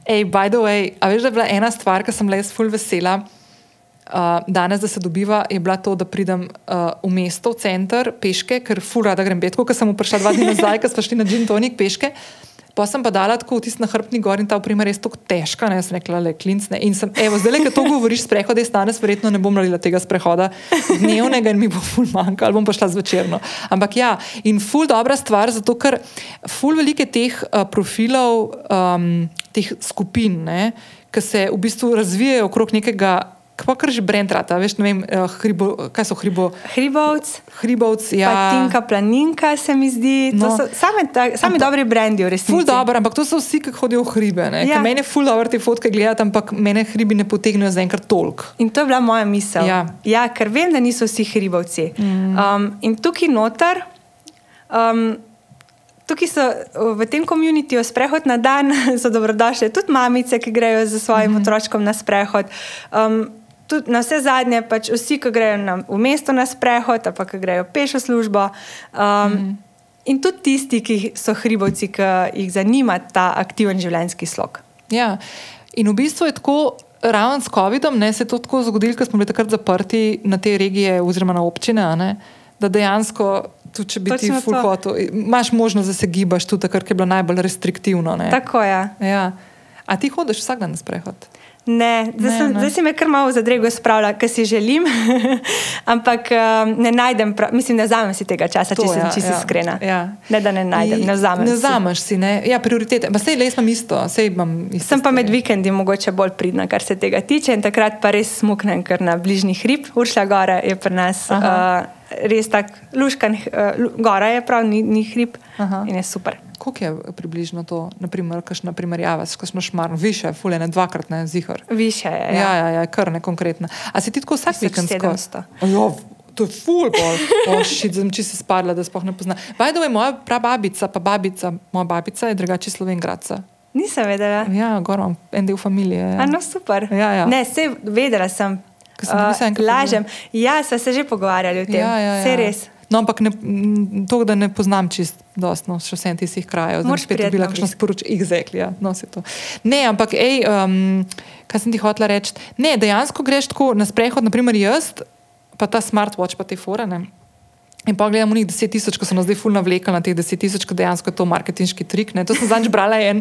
Ej, by the way, a veš, da je bila ena stvar, ki sem le jaz ful vesela. Uh, danes, da se dobiva, je bila to, da pridem uh, v mesto, v center, peške, ker fura, da grem petko, ker sem vprašala dva dni nazaj, ker smo šli na Džin Tonik peške. Pa sem pa dala tako vtis na hrbtni gor in ta uprema res tako težka, ne, sem rekla, le klincne. In sem, evo, zdaj, ko to govoriš, sprehod je danes, verjetno ne bom naredila tega sprehoda dnevnega in mi bo ful manjka, ali bom pa šla zvečerno. Ampak ja, in ful dobra stvar, zato ker ful velike teh uh, profilov, um, teh skupin, ki se v bistvu razvijajo okrog nekega Kako kar že brend rata, veš, ne vem, uh, hribo, kaj so hribo? Hribovc. Hribovc, ja. Tinka, planinka se mi zdi. No. To so same, ta, sami ampak, dobri brendi, resnici. Ful dobro, ampak to so vsi, ki hodijo v hribe. Ja. Mene je ful dobro te fotke gledati, ampak mene hribi ne potegnejo za enkrat tolk. In to je bila moja misel. Ja. ja, ker vem, da niso vsi hribovci. Mm. Um, in tukaj noter. Um, Tukaj so v tem komunitiju sprehod na dan, so dobrodošle tudi mamice, ki grejo z svojim mm -hmm. otročkom na sprehod. Um, tudi na vse zadnje, pač vsi, ki grejo na, v mesto na sprehod, pa ki grejo pešo službo. Um, mm. In tudi tisti, ki so hribovci, ki jih zanima ta aktiven življenjski slog. Ja. In v bistvu je tako, ravno s COVID-om, se je to tako zgodilo, ker smo bili takrat zaprti na te regije oziroma na občine, da dejansko, tudi če bi Točno ti fulhoto, imaš možnost, da se gibaš tudi ker je bilo najbolj restriktivno. Ne? Tako je. Ja. A ti hodiš vsak dan na sprehod? Ne, zdaj, ne, sem, ne. zdaj si me kar malo zadrego spravila, kar si želim, ampak um, ne najdem, prav, mislim, ne vzamem si tega časa, to, če ja, sem ja, iskrena. Ja. Ne, da ne najdem, I, ne vzamem. Ne vzameš si, ne. Ja, prioritete. Pa sej, le imam isto, sej imam isto. Sem pa med vikendi mogoče bolj pridna, kar se tega tiče in takrat pa res smuknem, ker na bližnji hrib, Uršla Gora je pri nas. Uh, res tako, luškan, uh, gora je prav, ni, ni hrib Aha. in je super koliko je približno to, naprimer, kakšna primerjava s kakšno šmarno, više, fulje, ne dvakrat, ne zihar. Više je. Ja, ja, ja, ja kar ne konkretno. A si ti tako vsak vikend skozi? To je ful, oh, če si spadla, da spoh ne pozna. Vajdo je moja prababica, pa babica, moja babica je drugače slovengradca. Nisem vedela. Ja, gor imam en del familije. A no, super. Ja, ja. Ne, se vedela sem. Uh, lažem. Ja, sva se že pogovarjali o tem. Ja, ja, ja. Vse res. No, ampak ne, to, da ne poznam čist dostno, še vsem tistih krajev, bi spet bila kakšna sporočila, exekli. Ja, no, ne, ampak, ej, um, kaj sem ti hotela reči? Ne, dejansko greš tako na sprehod, naprimer jaz, pa ta smartwatch, pa te forene. In pa gledamo njih 10 tisoč, ko so nas zdaj fulno vlekli na teh 10 tisoč, ko dejansko je to marketinški trik. Ne. To sem zadnjič brala en.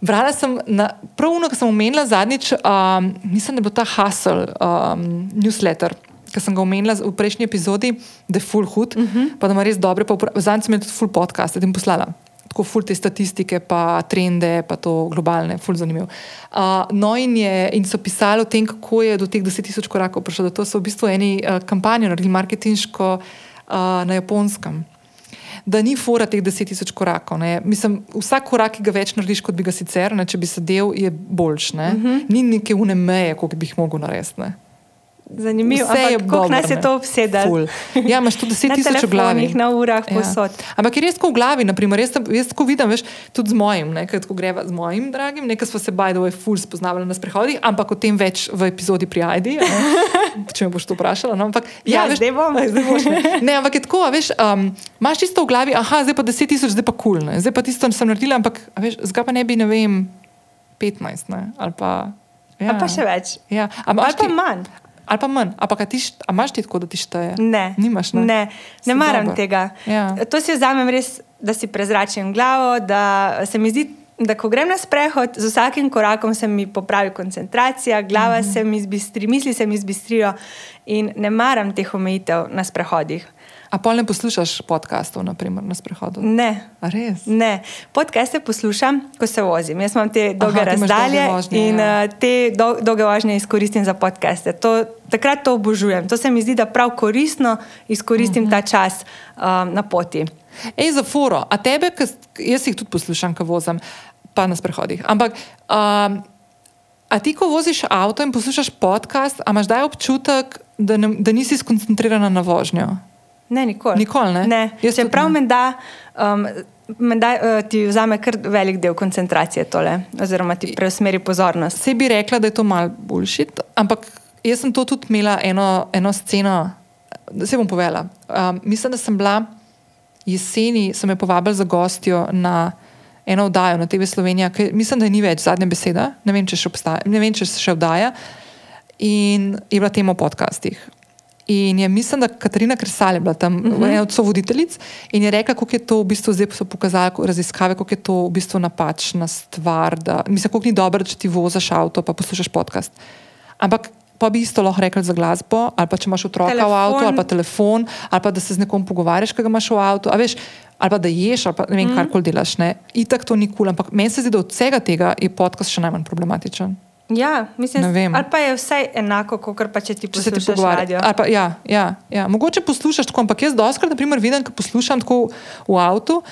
Brala sem na prvno, ki sem omenila zadnjič, um, mislim, da bil ta Hustle um, newsletter ki sem ga omenila v prejšnji epizodi, da je full hood, uh mhm. -huh. pa da ima res dobre, zadnjič sem jim tudi full podcast, da jim poslala. Tako ful te statistike, pa trende, pa to globalne, ful zanimivo. Uh, no, in, je, in so pisali o tem, kako je do teh 10.000 korakov prišlo. Da to so v bistvu eni uh, kampanji, naredili marketinško uh, na japonskem. Da ni fora teh 10.000 korakov. Ne. Mislim, vsak korak, ki ga več narediš, kot bi ga sicer, ne, če bi sedel, je boljši. Ne. Uh -huh. Ni neke unemeje, koliko bi jih mogel narediti. Zanimivo je, kako nas je to obsedalo. Ja, imaš tudi deset tisoč v glavi. Na urah, ja. posod. Ampak je res tako v glavi, naprimer, jaz, jaz tako vidim, veš, tudi z mojim, nekaj tako greva z mojim dragim, nekaj smo se bajdo v ful spoznavali na sprehodih, ampak o tem več v epizodi pri Aidi, če me boš to vprašala. No? Ampak, ja, ja veš, zdaj bom. Zdaj boš, ne. ne, ampak je tako, veš, um, imaš čisto v glavi, aha, zdaj pa deset tisoč, zdaj pa kul, cool, zdaj pa tisto sem naredila, ampak, veš, zdaj pa ne bi, ne vem, petnajst, ne, ali pa. Ja. Ali pa še več. Ja. Ali pa manj ali pa manj. Ampak ti št, imaš ti tako, da ti šteje? Ne. Nimaš, ne, ne. ne maram dober. tega. Ja. To si vzamem res, da si prezračim glavo, da se mi zdi da ko grem na sprehod, z vsakim korakom se mi popravi koncentracija, glava mm -hmm. se mi zbistri, misli se mi zbistrijo in ne maram teh omejitev na sprehodih. A pol ne poslušaš podkastov, naprimer na sprehodu? Ne. A res? Ne. Podcaste poslušam, ko se vozim. Jaz imam te dolge Aha, razdalje dolge vožnje, in ja. uh, te dol dolge vožnje izkoristim za podcaste. To, takrat to obožujem. To se mi zdi, da prav koristno izkoristim Mhm. ta čas um, na poti. Ej, za foro, a tebe, jaz jih tudi poslušam, ko vozim, pa na sprehodih. Ampak, um, a ti, ko voziš avto in poslušaš podcast, imaš daj občutek, da, ne, da nisi skoncentrirana na vožnjo? Ne, nikoli. Nikoli, ne? ne. Jaz tudi Čeprav ne. menda, um, menda uh, ti vzame kar velik del koncentracije tole, oziroma ti preusmeri pozornost. Vse bi rekla, da je to mal bullshit, ampak jaz sem to tudi imela eno, eno sceno, da se bom povedala. Um, mislim, da sem bila jeseni, so me povabili za gostjo na eno oddajo na TV Slovenija, ki mislim, da ni več zadnja beseda, ne vem, če še obstaja, ne vem, če se še oddaja. In je bila tema o podcastih. In je, mislim, da Katarina Kresal je bila tam, uh -huh. ena od sovoditeljic, in je rekla, kako je to v bistvu, zdaj so pokazali raziskave, kako je to v bistvu napačna stvar. Da, mislim, kako ni dobro, če ti voziš avto, pa poslušaš podcast. Ampak pa bi isto lahko rekli za glasbo, ali pa če imaš otroka telefon. v avtu, ali pa telefon, ali pa da se z nekom pogovarjaš, ki ga imaš v avtu, veš, ali pa da ješ, ali pa ne vem, mm. karkoli delaš. Ne. Itak to ni kul, cool, ampak meni se zdi, da od vsega tega je podcast še najmanj problematičen. Ja, mislim, ali pa je vsaj enako, kot pa če ti Če poslušaš radio. ali pa- Ja, ja, ja. Mogoče poslušaš tako, ampak jaz doskrat, naprimer, vidim, ko poslušam tako v avtu.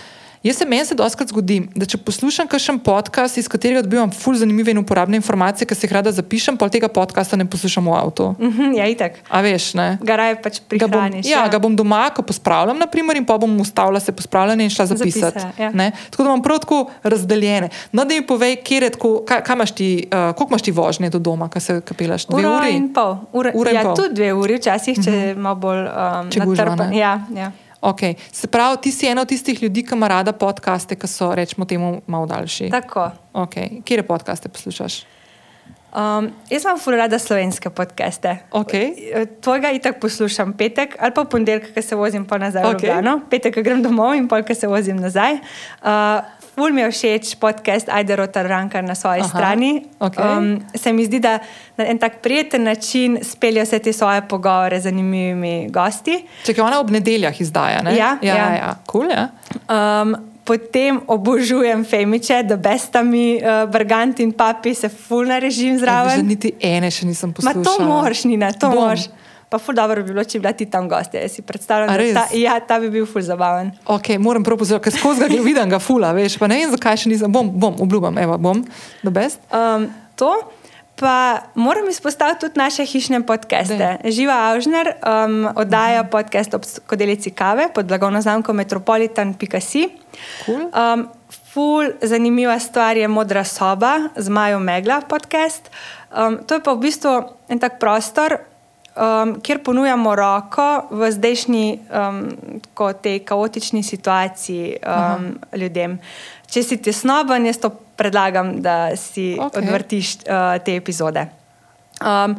Jaz se meni se doskrat zgodi, da če poslušam kakšen podcast, iz katerega dobivam ful zanimive in uporabne informacije, ki si jih rada zapišem, pa tega podcasta ne poslušam v avtu. Mhm, ja, itak. A veš, ne? Ga raje pač Ga bom, prihraniš. ja, ga bom doma, ko pospravljam, naprimer, in pa bom ustavila se pospravljanje in šla zapisati. Zapise, ja. ne? Tako da imam prav tako razdeljene. No, da mi povej, kje je tako, kaj, kaj imaš ti, uh, koliko imaš ti vožnje do doma, kaj se kapelaš? Dve Uro uri? in pol. Ura in ja, pol. tudi dve uri, včasih, če je malo bolj um, ne? Ja, ja. Okay. Se pravi, ti si ena od tistih ljudi, ki ima rada podcaste, ki so, rečemo, temu malo daljši. Tako. Okay. Kje podcaste poslušaš? Um, jaz imam ful rada slovenske podcaste. Okay. Tvojega itak poslušam petek ali pa ponedeljek, ko se vozim pa nazaj okay. v Ljubljano. Petek, ko grem domov in pol, ko se vozim nazaj. Uh, ful mi je všeč podcast Ajde Rotar Rankar na svoji Aha, strani. okej. Um, se mi zdi, da na en tak prijeten način speljejo vse te svoje pogovore z zanimivimi gosti. Če je ona ob nedeljah izdaja, ne? Ja, ja, ja. ja. Cool, ja. Um, potem obožujem Femiče, da bestami, uh, Brgant in Papi se ful na režim zraven. niti ene še nisem Ma poslušala. to moraš, Nina, to Bom. moraš. Pa ful dobro bi bilo, če bi bila ti tam gostja. Jaz si predstavljam, da ta, ja, ta bi bil ful zabaven. Okay, moram prav pozoriti, ker skozi ga vidim, ga fula, veš. Pa ne vem, zakaj še nisem. Bom, bom, obljubim, evo, bom, the best. Um, to. Pa moram izpostaviti tudi naše hišne podcaste. Daj. Živa Avžner um, oddaja podcast ob skodelici kave pod blagovno znamko metropolitan.si. Cool. Um, ful, zanimiva stvar je Modra soba z Majo Megla podcast. Um, to je pa v bistvu en tak prostor, um, kjer ponujamo roko v zdajšnji um, tako tej kaotični situaciji um, ljudem. Če si tesnoben, jaz to predlagam, da si okay. odvrtiš uh, te epizode. Um,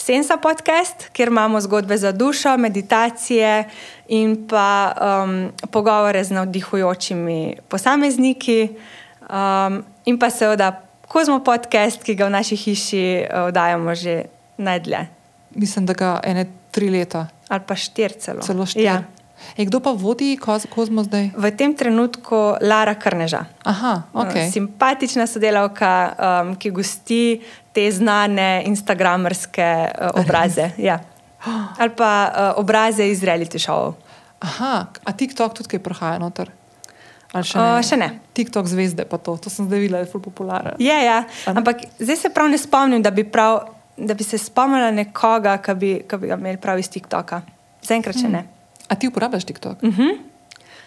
Sensa podcast, kjer imamo zgodbe za dušo, meditacije in pa um, pogovore z navdihujočimi posamezniki, um, in pa seveda Kozmo podcast, ki ga v naši hiši uh, oddajamo že najdlje, Mislim, da ga ene tri leta, ali pa štir celo. celo štiri. Ja. E, kdo pa vodi koz, Kozmo zdaj? V tem trenutku Lara Krneža. Aha, ok. Uh, Simpatična sodelavka, um, ki gosti te znane instagramerske uh, obraze. Ja. Ali pa uh, obraze iz reality šovov. Aha, a TikTok tudi kaj prihaja noter? Ali še Uh, še ne. TikTok zvezde pa to, to sem zdaj videla, je ful popularen. Je, ja. A ne? Ampak zdaj se prav ne spomnim, da bi, prav, da bi se spomnila nekoga, ki bi, ki bi ga imeli prav iz TikToka. Zaenkrat še ne. A ti uporabljaš TikTok? Uh -huh.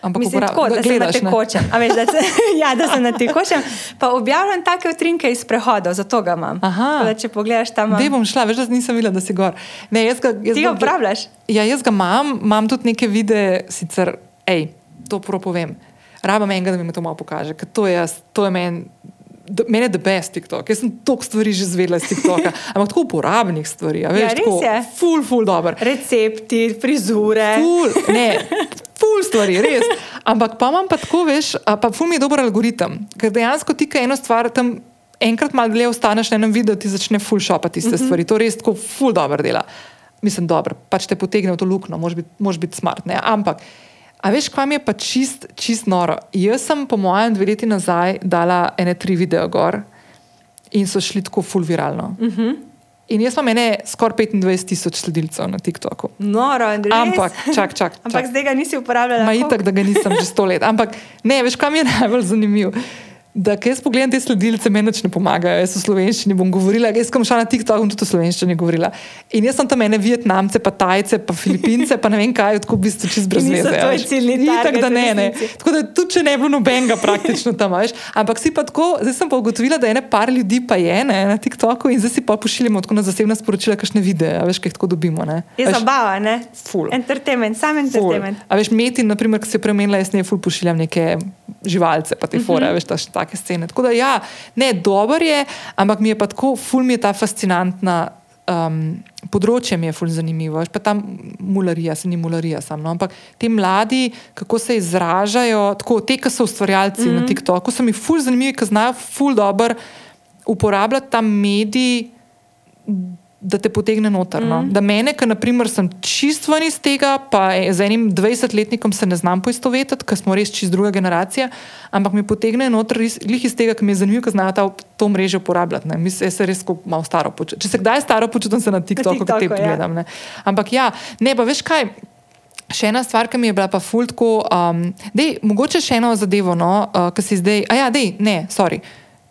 Ampak Mislim, tako, ga da sem na gledaš, ne? tekočem. Veš, da, se, ja, da sem na tekočem. Pa objavljam take utrinke iz prehodov, zato ga imam. Tako Da, če pogledaš tam, Dej bom šla, veš, da nisem videla, da si gor. Ne, jaz ga, jaz ti ga uporabljaš. Ja, jaz ga imam, imam tudi neke videe, sicer, hej, to prav povem. Rabam enega, da mi to malo pokaže, ker to je, to je meni. D- Mene je the best TikTok. Jaz sem toliko stvari že zvedela iz TikToka, ampak tako uporabnih stvari. a Veš, Ja, res tako, je. Ful, ful, dober. Recepti, frizure. Ful, ne, ful stvari, res. Ampak pa imam pa tako, veš, pa ful mi je dober algoritem, ker dejansko ti kaj eno stvar tam. Enkrat malo dlje ostaneš na enem videu, ti začne ful šopati te uh -huh. stvari. To res tako ful dobro dela. Mislim, dobro, pač te potegne v to luknjo, moraš biti, moraš biti smart. Ne? Ampak, a veš, kva mi je pa čist, čist noro. Jaz sem, po mojem, dve leti nazaj dala ene tri videe gor in so šli tako ful viralno. Uh -huh. In jaz imam ene skoraj 25 tisoč sledilcev na TikToku. Noro, Andrej. Ampak, čak, čak. Ampak čak. zdaj ga nisi uporabljala. Ma itak, da ga nisem že sto let. Ampak ne, veš, kam je najbolj zanimivo. Da, jaz pogledam te sledilce, meni ne pomagajo. Jaz v slovenščini bom govorila, jaz sem šla na TikTok in tudi v slovenščini govorila. In jaz sem tam ene Vietnamce, pa Tajce, pa Filipince, pa ne vem kaj, tako v bistvu čez brez veze. To je ciljni target. Tako da ne, ne. Tako da tudi če ne bi bilo nobenega praktično tam, veš. Ampak si pa tako, zdaj sem pa ugotovila, da ene par ljudi pa je ne, na TikToku in zdaj si pa pošiljamo tako na zasebna sporočila, kakšne videe, veš, kaj tako dobimo. Ne. Je veš, zabava, ne? Ful. Entertainment, sam entertainment. Ful. A veš, Metin, naprimer, ki se je premenila, jaz ne ful pošiljam neke živalce, pa te Mhm. fore, uh -huh. veš, ta, take scene. Tako da ja, ne, dober je, ampak mi je pa tako, ful mi je ta fascinantna. Um, področje mi je fully zanimivo, veš, pa ta mularija, se ni mularija samo, no, ampak ti mladi, kako se izražajo, tako te, ki so ustvarjalci mm -hmm. na TikToku, so mi fully zanimivi, ker znajo fully dobro uporabljati ta medij, da te potegne noter. No. Mm. Da mene, ki naprimer sem čist ven iz tega, pa z enim 20-letnikom se ne znam poistovetiti, ker smo res čist druga generacija, ampak mi potegne noter lih iz tega, ker mi je zanimivo, ker znajo to mreže uporabljati. Ne. Mislim, jaz se res malo staro počutim. Če se kdaj staro počutim, se na TikToku, ko te pogledam. Ja. Ampak ja, ne, pa veš kaj. Še ena stvar, ki mi je bila pa fultko, um, dej, mogoče še eno zadevo, no, uh, ki si zdaj, a ja, dej, ne, sorry.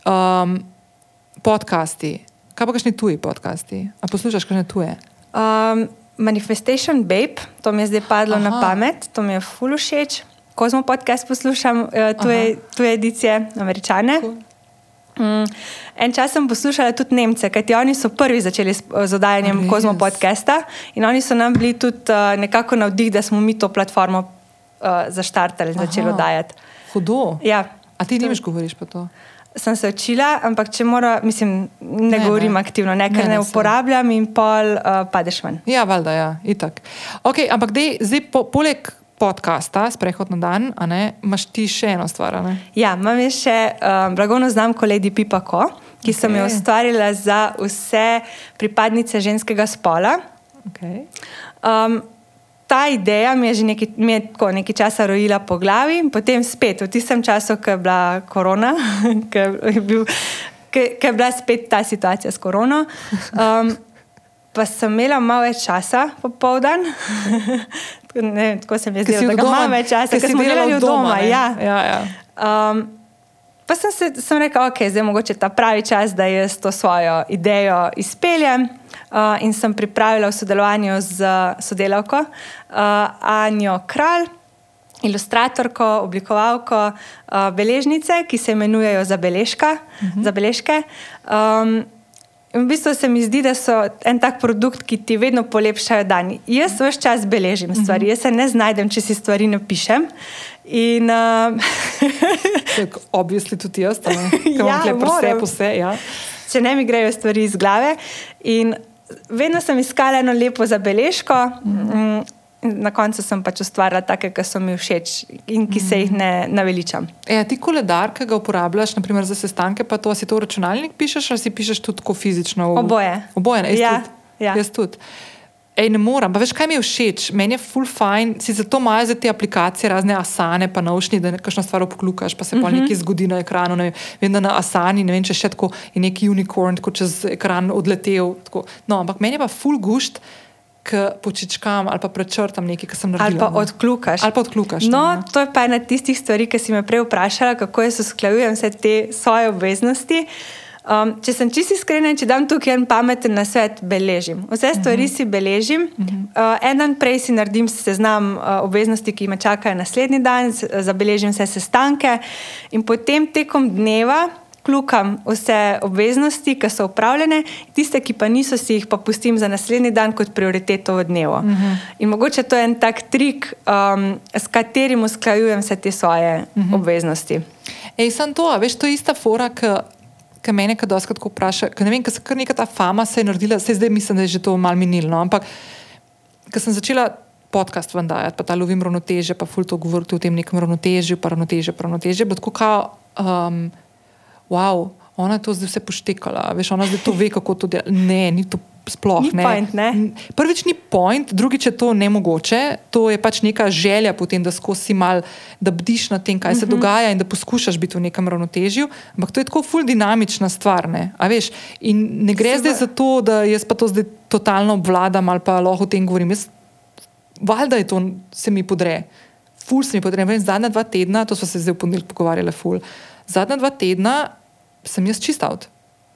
Um, podcasti. Kaj pa kakšni tuji podcasti? A poslušaš kakšne tuje? Um, Manifestation Babe, to mi je zdaj padlo Aha. na pamet, to mi je ful všeč. Kozmo podcast poslušam, uh, tuje, tuje edicije, američane. Cool. Um, en čas sem poslušala tudi Nemce, kajti oni so prvi začeli z, z oddajanjem Kozmo podcasta in oni so nam bili tudi uh, nekako navdih, da smo mi to platformo uh, zaštartali in začeli oddajati. Hudo. Ja. A ti nemaš govoriš pa to? Sem se učila, ampak če mora, mislim, ne, ne govorim ne. aktivno, ne, ker ne, ne, ne uporabljam in pol uh, padeš ven. Ja, valjda, ja, itak. Ok, ampak dej, zdaj po, poleg podcasta, sprehod na dan, ne, imaš ti še eno stvar. Ja, imam še um, blagovno znamko Lady Pipako, ki okay. sem jo ustvarila za vse pripadnice ženskega spola. Okay. Um, ta ideja mi je že nekaj, mi je tako, nekaj časa rojila po glavi, in potem spet v tistem času, ko je bila korona, ko je, bil, ko, ko je bila spet ta situacija s korono. Um, pa sem imela malo več časa popoldan. ne, tako se mi je zdelo, da imam več časa, ker smo delali od doma. doma ja. Ja, ja. Um, pa sem, se, sem rekla, ok, zdaj je mogoče ta pravi čas, da jaz to svojo idejo izpeljem. Uh, in sem pripravila v sodelovanju z sodelavko uh, Anjo Kralj, ilustratorko, oblikovalko uh, beležnice, ki se imenujejo Zabeležka, uh -huh. Zabeležke. Um, In v bistvu se mi zdi, da so en tak produkt, ki ti vedno polepšajo dan. Jaz vse čas beležim stvari, jaz se ne znajdem, če si stvari napišem. In, uh... Obvisli tudi jaz, da ja, imam vse, vse. Ja. Če ne mi grejo stvari iz glave. In vedno sem iskala eno lepo zabeležko. Mm. Na koncu sem pač ustvarila take, ki so mi všeč in ki se jih ne naveličam. E, ti koledar, ki ga uporabljaš naprimer, za sestanke, pa to si to v računalnik pišeš ali si pišeš tudi fizično? V... Oboje. Oboje, ne? Ja, tudi. ja. Jaz tudi. Ej, ne morem, pa veš, kaj mi je všeč. Meni je full fine, si zato imajo za te aplikacije razne asane, pa naučni, da nekaj stvar obklukaš, pa se pa uh -huh. nekaj zgodi na ekranu. Ne vem, da na asani, ne vem, če še tako je neki unicorn, tako čez ekran odletel. Tako. No, ampak meni je pa full gušt ki počičkam ali pa prečrtam nekaj, kar sem naredila. Ali pa odklukaš. Ali pa odklukaš. No, tam, to je pa ena tistih stvari, ki si me prej vprašala, kako jaz usklajujem vse te svoje obveznosti. Um, če sem čisto iskrena, če dam tukaj en pameten na svet, beležim. Vse stvari uh -huh. si beležim. Uh -huh. uh, en dan prej si naredim seznam uh, obveznosti, ki me čakajo naslednji dan, zabeležim vse sestanke in potem tekom dneva klukam vse obveznosti, ki so upravljene, tiste, ki pa niso, si jih pa pustim za naslednji dan kot prioriteto v dnevu. Uh -huh. In mogoče to je en tak trik, um, s katerim usklajujem vse te svoje uh -huh. obveznosti. Ej, sem to, veš, to je ista fora, ki me nekaj doskrat vpraša. Ne vem, ker se kar neka ta fama se je naredila, se zdaj mislim, da je že to mal minilo. No? Ampak, ker sem začela podcast ven dajati, pa ta lovim ravnoteže, pa ful to govoriti o tem nekem ravnotežju, pa ravnoteže, pa ravnoteže. Bilo tako kao, um, wow, ona je to zdaj vse poštekala, veš, ona zdaj to ve, kako to dela. Ne, ni to sploh Ni ne. point, ne? Prvič ni point, drugič je to nemogoče. To je pač neka želja potem, da skozi mal, da bdiš na tem, kaj se uh -huh. dogaja in da poskušaš biti v nekem ravnotežju. Ampak to je tako ful dinamična stvar. Ne? A veš, in ne gre zdaj za to, da jaz pa to zdaj totalno obvladam ali pa lahko o tem govorim. Jaz, valjda je to, se mi podre. Ful se mi podre. Vem, zadnja dva tedna, to smo se zdaj v ponedeljek pogovarjali, ful. Zadnja dva tedna sem jaz čist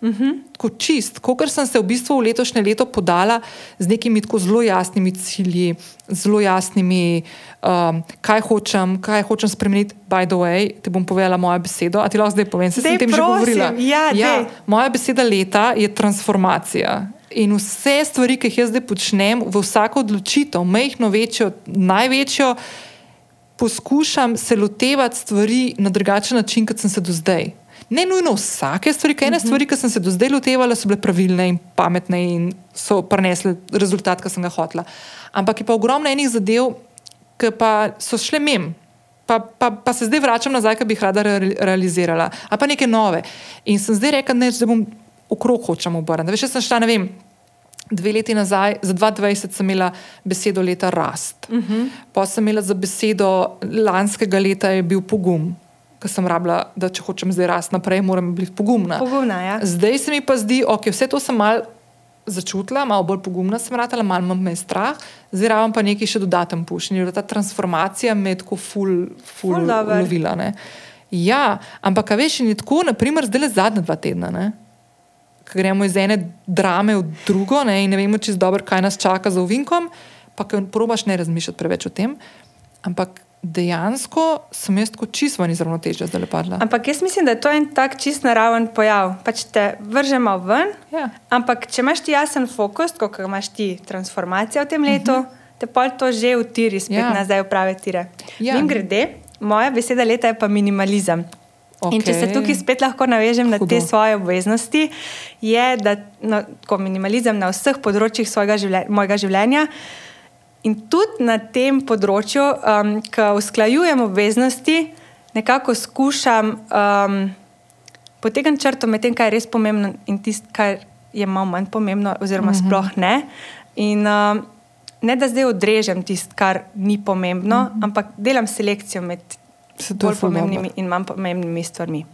out. Tako čist, kot sem se v bistvu v letošnje leto podala z nekimi tako zelo jasnimi cilji, zelo jasnimi, um, kaj hočem, kaj hočem spremeniti. By the way, ti bom povedala mojo besedo, a ti lahko zdaj povem, se sem Daj, o tem že prosim. govorila. Ja, daj. moja beseda leta je transformacija. In vse stvari, ki jih jaz zdaj počnem, v vsako odločitev, majhno, večjo, največjo, poskušam se lotevati stvari na drugačen način, kot sem se do zdaj. Ne nujno vsake stvari, kaj ene stvari, ki sem se do zdaj lotevala, so bile pravilne in pametne in so prinesle rezultat, ki sem ga hotela. Ampak je pa ogromno enih zadev, ki pa so šle mem. Pa, pa, pa se zdaj vračam nazaj, ki bi jih rada re, realizirala, ali pa neke nove. In sem zdaj rekla, ne, da bom okrog hočem obrniti. Veš, sem šla, ne vem, dve leti nazaj, za 2020 sem imela besedo leta rast. Uh -huh. Pa sem imela za besedo lanskega leta je bil pogum, ker sem rabila, da če hočem zdaj rast naprej, moram biti pogumna. Pogumna, ja. Zdaj se mi pa zdi, okay, vse to sem mal začutila, malo bolj pogumna sem ratala, malo manj me je strah, zdaj rabim pa nekaj še dodaten puš. In je bila ta transformacija me je tako ful, ful, Ful lovila. Ne? Ja, ampak veš, in je tako, naprimer, zdaj le zadnja dva tedna. Ne? Ko gremo iz ene drame v drugo ne, in ne vemo čisto dobro, kaj nas čaka za uvinkom, pa ko probaš ne razmišljati preveč o tem. Ampak dejansko sem jaz tako čisto ven iz ravnotežja zdaj lepadla. Ampak jaz mislim, da je to en tak čist naraven pojav. Pač te vržemo ven, Ja. ampak če imaš ti jasen fokus, kot imaš ti transformacijo v tem letu, uh -huh. te pol to že utiri spet Ja. nazaj v prave tire. Ja. In grede, moja beseda leta je pa minimalizem. Okay. In če se tukaj spet lahko navežem na Hudo. te svoje obveznosti, je, da no, minimalizem na vseh področjih svojega življenja, mojega življenja. In tudi na tem področju, um, ko usklajujem obveznosti, nekako skušam um, potegniti črto med tem, kar je res pomembno in tisto, kar je malo manj pomembno, oziroma mm -hmm. sploh ne. In um, ne da zdaj odrežem tisto, kar ni pomembno, mm -hmm. ampak delam selekcijo med Se bolj ful dobro. pomembnimi in manj pomembnimi stvarmi.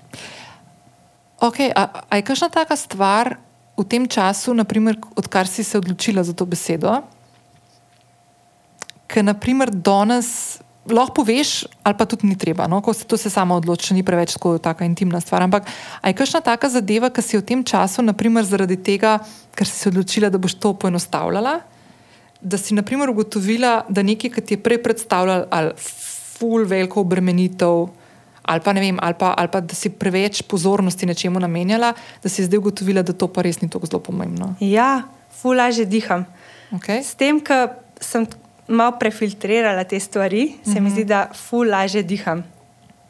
Okay, a, a je kakšna taka stvar v tem času, naprimer, odkar si se odločila za to besedo, ki naprimer danes lahko poveš, ali pa tudi ni treba, no? ko se to se sama odloči, ni preveč tako taka intimna stvar. Ampak a je kakšna taka zadeva, ki si v tem času, naprimer zaradi tega, ker si se odločila, da boš to poenostavljala, da si naprimer ugotovila, da nekaj, ki ti je prej predstavljal ali ful veliko obremenitev, ali pa ne vem, ali pa, ali pa da si preveč pozornosti nečemu namenjala, da si zdaj ugotovila, da to pa res ni tako zelo pomembno. Ja, fula že diham. Okay? S tem, ko sem malo prefiltrirala te stvari, se mi zdi, da ful lažje diham.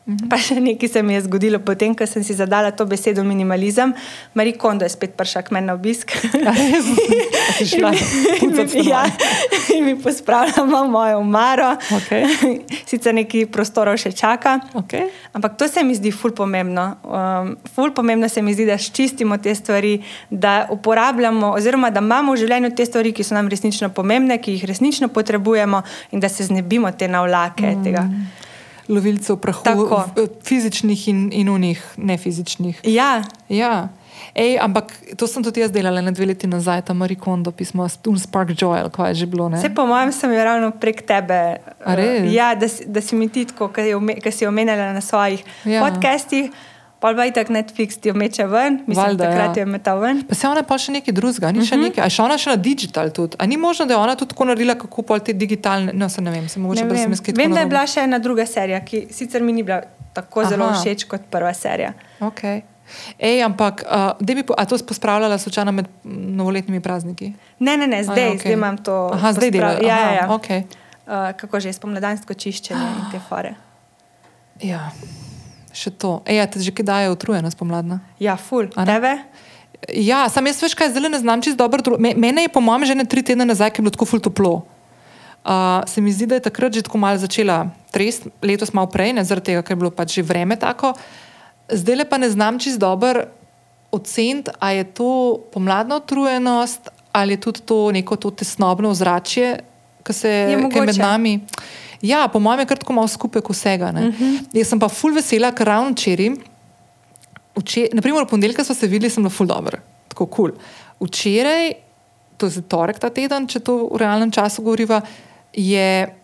Pa še nekaj se mi je zgodilo, potem, ko sem si zadala to besedo minimalizem. Marie Kondo je spet prišla k meni na obisk. A res? A si šla pucat ja, stanovanje? in mi pospravlja malo mojo umaro. Okej. Sicer nekaj prostorov še čaka. Okay. Ampak to se mi zdi ful pomembno. Um, ful pomembno se mi zdi, da ščistimo te stvari, da uporabljamo, oziroma da imamo v življenju te stvari, ki so nam resnično pomembne, ki jih resnično potrebujemo, in da se znebimo te navlake. Mm. Tega. Lovilcev prahu, Tako. v- fizičnih in, in unih, ne fizičnih. Ja, Ja. Ej, ampak to sem tudi jaz delala na dve leti nazaj, ta Marie Kondo pismo, Spark Joy, kaj je že bilo. Ne? vse po mojem sem jo ravno prek tebe. Uh, ja, da, da si mi ti tako, ki si omenjala na svojih Ja. ja. Pa pa itak Netflix ti jo meče ven, mislim, da takrat ja. je metal ven. Pa se ona pa še nekaj drugega, ni uh -huh. še nekaj. A je še ona še na digital tudi? A ni možno, da je ona tudi tako naredila, kako pol te digitalne, no se ne vem, se mogoče da sem vem, vem da je bila še ena druga serija, ki sicer mi ni bila tako Aha. zelo všeč kot prva serija. Okay. Ej, ampak, uh, bi a to pospravljala slučajno med mm, novoletnimi prazniki? Ne, ne, ne, zdaj, A, okay. zdaj imam to. Aha, zdaj posprav- delaš. Ja, ja, ja. Okay. Uh, kako že, spomladansko čiščenje in te fore. Ja, še to. Ej, a te že kaj daje utrujena spomladna? Ja, ful, A ne? tebe. Ja, sam jaz veš kaj, zdaj ne znam čisto dobro. mene je po mojem že ne tri tedne nazaj, ki je bilo tako ful toplo. Uh, se mi zdi, da je takrat že tako malo začela trest, letos malo prej, ne zaradi tega, ker je bilo pač že vreme tako. Zdaj le pa ne znam čist dobro oceniti, ali je to pomladna utrujenost ali je tudi to neko to tesnobno ozračje, ki se Je je med nami. Ja, po mojem je kar tako malo skupek vsega. Uh -huh. Jaz sem pa ful vesela, ker ravno včeraj, včeraj naprimer v ponedeljka smo se videli, sem bila ful dobro, tako kul. Cool. Včeraj, to je torek ta teden, če to v realnem času govoriva, je,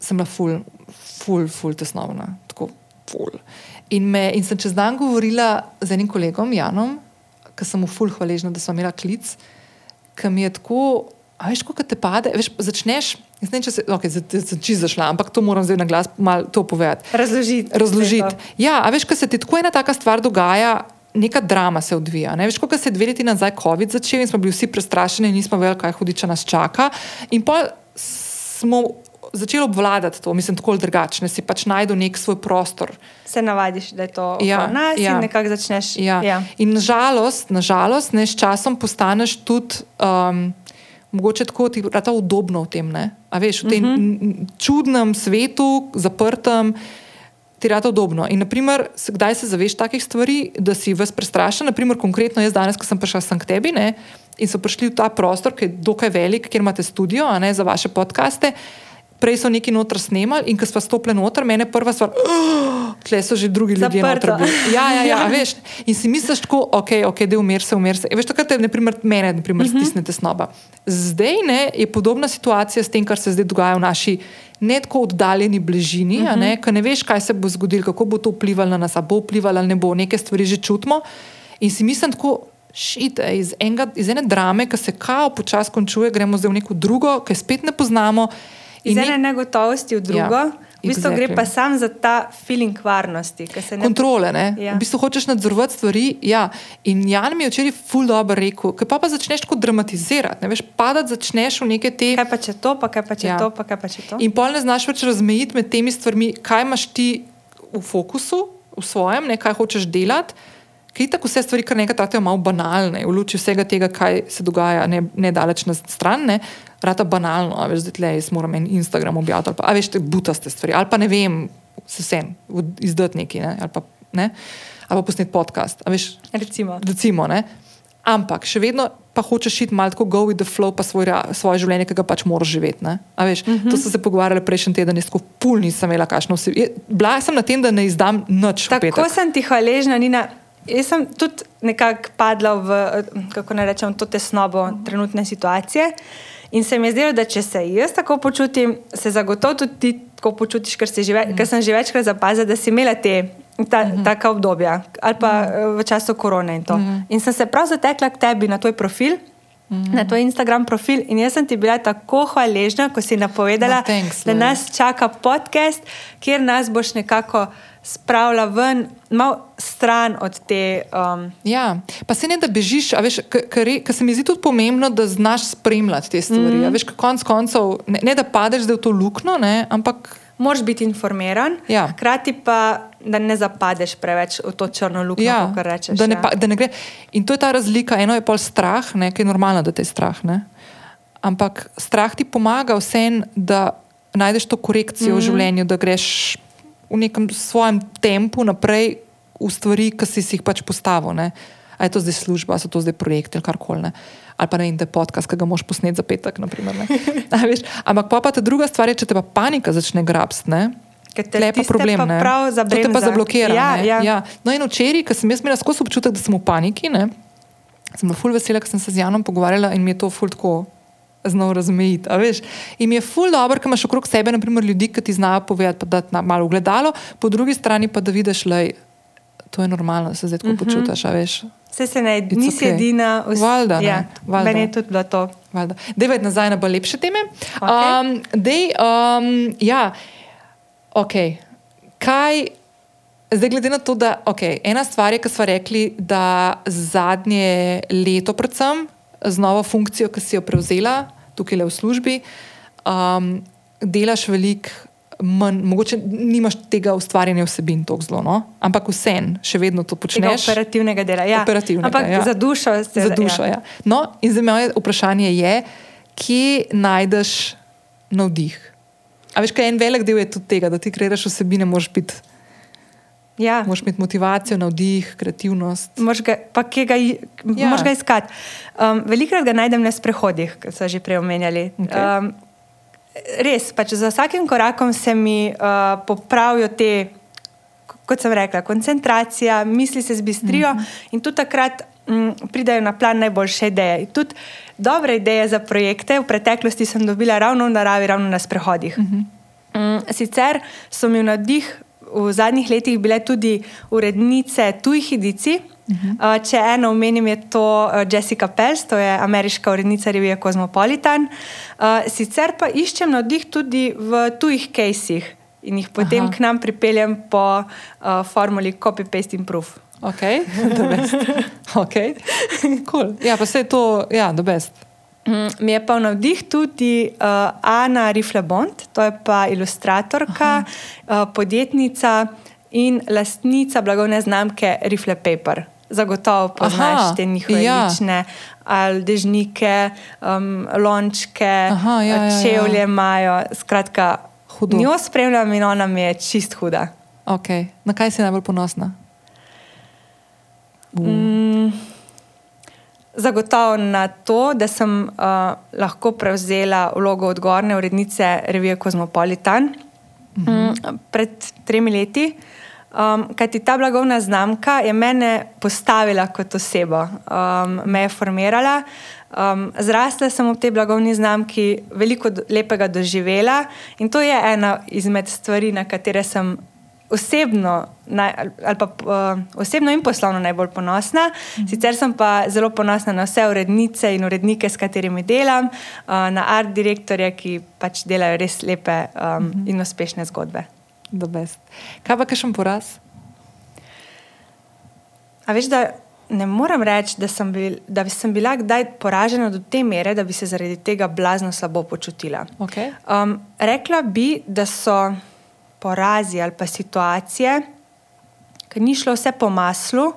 sem bila ful, ful, ful tesnobna, tako ful. In, me, in sem čez dan govorila z enim kolegom, Janom, ki sem mu ful hvaležna, da smo imeli klic, ki mi je tako, a veš, kako te pade, veš, začneš. Jaz ne vem, če se, okay, sem čisto zašla, ampak to moram zdaj na glas malo to povedati. Razložiti. Razložiti. Ja, a veš, ko se ti tako ena taka stvar dogaja, neka drama se odvija. Ne? Veš, kako se je dve leti nazaj COVID začel in smo bili vsi prestrašeni, nismo vedeli, kaj hudiča nas čaka. In pa smo začeli obvladati to, mislim, tako ali drugače, si pač najdu nek svoj prostor. Se navadiš, da je to Ja, nas ja. in nekako začneš. Ja. Ja. In nažalost, nažalost ne, s časom postaneš tudi. Um, Mogoče tako ti je udobno v tem, ne? a veš, v tem uh Mhm. -huh. čudnem svetu, zaprtem, ti je udobno. In, naprimer, kdaj se zaveš takih stvari, da si vas prestrašen? Naprimer, konkretno jaz danes, ko sem prišla sem k tebi ne, in so prišli v ta prostor, ki je dokaj velik, kjer imate studio ne, za vaše podkaste. Prej so neki noter snemali in ko smo stopili noter, mene prva stvar, oh, tle so že drugi ljudje noter. bili. Ja, ja, ja, a veš. In si misliš tako, ok, ok, da umir se, umir se. E, veš, takrat te, naprimer, mene, naprimer, uh -huh. stisne tesnoba. Zdaj ne, je podobna situacija s tem, kar se zdaj dogaja v naši ne tako oddaljeni bližini, uh -huh. ne, ko ne veš, kaj se bo zgodilo, kako bo to vplivalo na nas, a bo vplivalo ali ne bo, neke stvari že čutimo. In si mislim tako. Šit, iz, enega, iz ene drame, ki se kao počasi končuje, gremo zdaj v neko drugo, ki spet ne poznamo. Iz In ene negotovosti v drugo, Ja, v bistvu gre pa sam za ta feeling varnosti. ki se ne- kontrole. Ne? Ja. V bistvu hočeš nadzorovati stvari. Ja. In Jan mi je včeraj ful dobro rekel, ker pa, pa začneš tako dramatizirati. Ne? Veš, padati začneš v neke te. Kaj pa če to, pa kaj pa če Ja. to, pa kaj pa če to. In pol ne znaš več razmejiti med temi stvarmi, kaj imaš ti v fokusu, v svojem, ne, kaj hočeš delati. Ker tako vse stvari, kar nekaj trajajo, malo banalne, v luči vsega tega, kaj se dogaja, ne, ne daleč na stran, ne, rata banalno, a veš, da tle jaz moram en Instagram objaviti, ali pa, a veš, te butaste stvari, ali pa ne vem, se vsem, izdati neki, ne, ali pa, ne, ali pa posnet podcast, a veš, Recimo. recimo, ne. Ampak še vedno pa hočeš iti malo tako go with the flow, pa svoj, svoje življenje, ki ga pač moraš živeti. uh -huh. To so se pogovarjali prejšnji teden, jaz tako pul nisem imela kašno vse. Bila sem na tem, da ne izdam nič. Tako petek. sem ti hvaležna, Nina. Jaz sem tudi nekako padla v kako naj rečem, to tesnobo trenutne situacije. In se mi je zdelo, da če se jaz tako počutim, se zagotovo tudi ti tako počutiš, ker, si že ve, ker sem že večkrat zapazila, da si imela te. Ta, uh -huh. Taka obdobja, ali pa uh, v času korone. In, uh -huh. in sem se prav zatekla k tebi na tvoj profil, -huh. na tvoj Instagram profil. In jaz sem ti bila tako hvaležna, ko si napovedala, No, thanks, da nas čaka podcast, kjer nas boš nekako spravila ven, malo stran od te. Um, Ja, pa se ne da bežiš, a veš, ker se mi zdi tudi pomembno, da znaš spremljati te stvari. Mm. Veš, konc koncev, ne, ne da padeš v to luknjo, ne, ampak Moraš biti informiran, Ja. hkrati pa, da ne zapadeš preveč v to črno luknjo, ja, kot rečeš. da, ne, ja. pa, da ne gre. In to je ta razlika. Eno je pol strah, ne, ki je normalno, da te je strah. Ne. Ampak strah ti pomaga vsem, da najdeš to korekcijo mm. v življenju, da greš v nekem svojem tempu naprej v stvari, ki si, si jih pač postavil. Ne. A je to zdaj služba, a so to zdaj projekti ali karkoli. Ali pa ne vem, da je podcast, ki ga moš posneti za petek. naprimer. A veš, Ampak pa, pa ta druga stvar je, če te pa panika začne grabsti. Ker te Tle je pa tiste problem. pa prav to te pa zabremza. zablokira. Ja, ne. ja. Ja. No, in včeraj, ko sem jaz imela skozi občutek, da sem v paniki, ne, sem bila ful vesela, ker sem se z Janom pogovarjala in mi je to ful tako znal razmejiti. In je ful dobro, ker imaš okrog sebe naprimer, ljudi, ki ti znajo povedati, da ti malo ugledalo, po drugi strani pa da vidiš, da to je normalno, se zdaj tako uh -huh. počutiš. veš. Vse se ne, It's nisi okay. edina. vs- Valjda, ne, ja, valjda. Meni je tudi bilo to. Valjda. Dejvaj nazaj na bolj lepše teme. Okej. Um, dej, um, ja, ok. Kaj, zdaj glede na to, da okay, ena stvar je, ki smo rekli, da zadnje leto, predvsem z novo funkcijo, ki si jo prevzela tukaj le v službi, um, delaš veliko. Manj, mogoče nimaš tega ustvarjanja vsebin tako zelo, no? ampak vsem še vedno to Tega počneš. operativnega dela. Ja. Operativnega, Ampak ja. za dušo se Za dušo, ja. Ja. No, in zdaj moje vprašanje je, kje najdeš navdih. A veš, kaj en velik del je tudi tega, da ti kreiraš vsebine, moraš biti. Ja. Moraš imeti motivacijo, navdih, kreativnost. Moraš ga, ga, Ja. moraš ga iskati. Um, velikrat ga najdem na sprehodih, kot so že prej omenjali. Okej. Um, res, pač za vsakim korakom se mi uh, popravijo te, kot sem rekla, koncentracija, misli se zbistrijo Mhm. in tudi takrat um, pridajo na plan najboljše ideje. Tudi dobre ideje za projekte v preteklosti sem dobila ravno v naravi, ravno na sprehodih. Mhm. Um, sicer so mi v navdih v zadnjih letih bile tudi urednice tujih edicij. Uh -huh. uh, če eno omenim, je to uh, Jessica Pels, to je ameriška urednica revije Cosmopolitan. Uh, sicer pa iščem navdih tudi v tujih kejsih in jih potem Aha. Aha. k nam pripeljem po uh, formuli copy-paste in proof. Ok, the best. Ok, cool. Ja, pa se je to, ja, the best. Mm, Mi je pa navdih tudi uh, Ana Riflebond, to je pa ilustratorka, uh, podjetnica in lastnica blagovne znamke Rifle Paper. Zagotovo poznaš Aha, te njihove ja. lične ali dežnike, um, lončke, Aha, ja, ja, ja. čevlje imajo. Skratka, Hudo. njo spremljam in ona mi je čist huda. Ok, na kaj si najbolj ponosna? Mm, zagotovo na to, da sem uh, lahko prevzela vlogo odgovorne urednice revije Cosmopolitan uh -huh. mm, pred tremi leti. Um, kajti ta blagovna znamka je mene postavila kot osebo, um, me je formirala. Um, zrasla sem v tej blagovni znamki, veliko do, lepega doživela in to je ena izmed stvari, na katere sem osebno, naj, ali pa uh, osebno in poslovno najbolj ponosna. -hmm. Sicer sem pa zelo ponosna na vse urednice in urednike, s katerimi delam, uh, na art direktorje, ki pač delajo res lepe um, -hmm. in uspešne zgodbe. The best. Kaj pa kakšen poraz? A veš, da ne morem reči, da sem, bil, da sem bila kdaj poražena do te mere, da bi se zaradi tega blazno slabo počutila. Okay. Um, rekla bi, da so porazi ali pa situacije, ki ni šlo vse po maslu,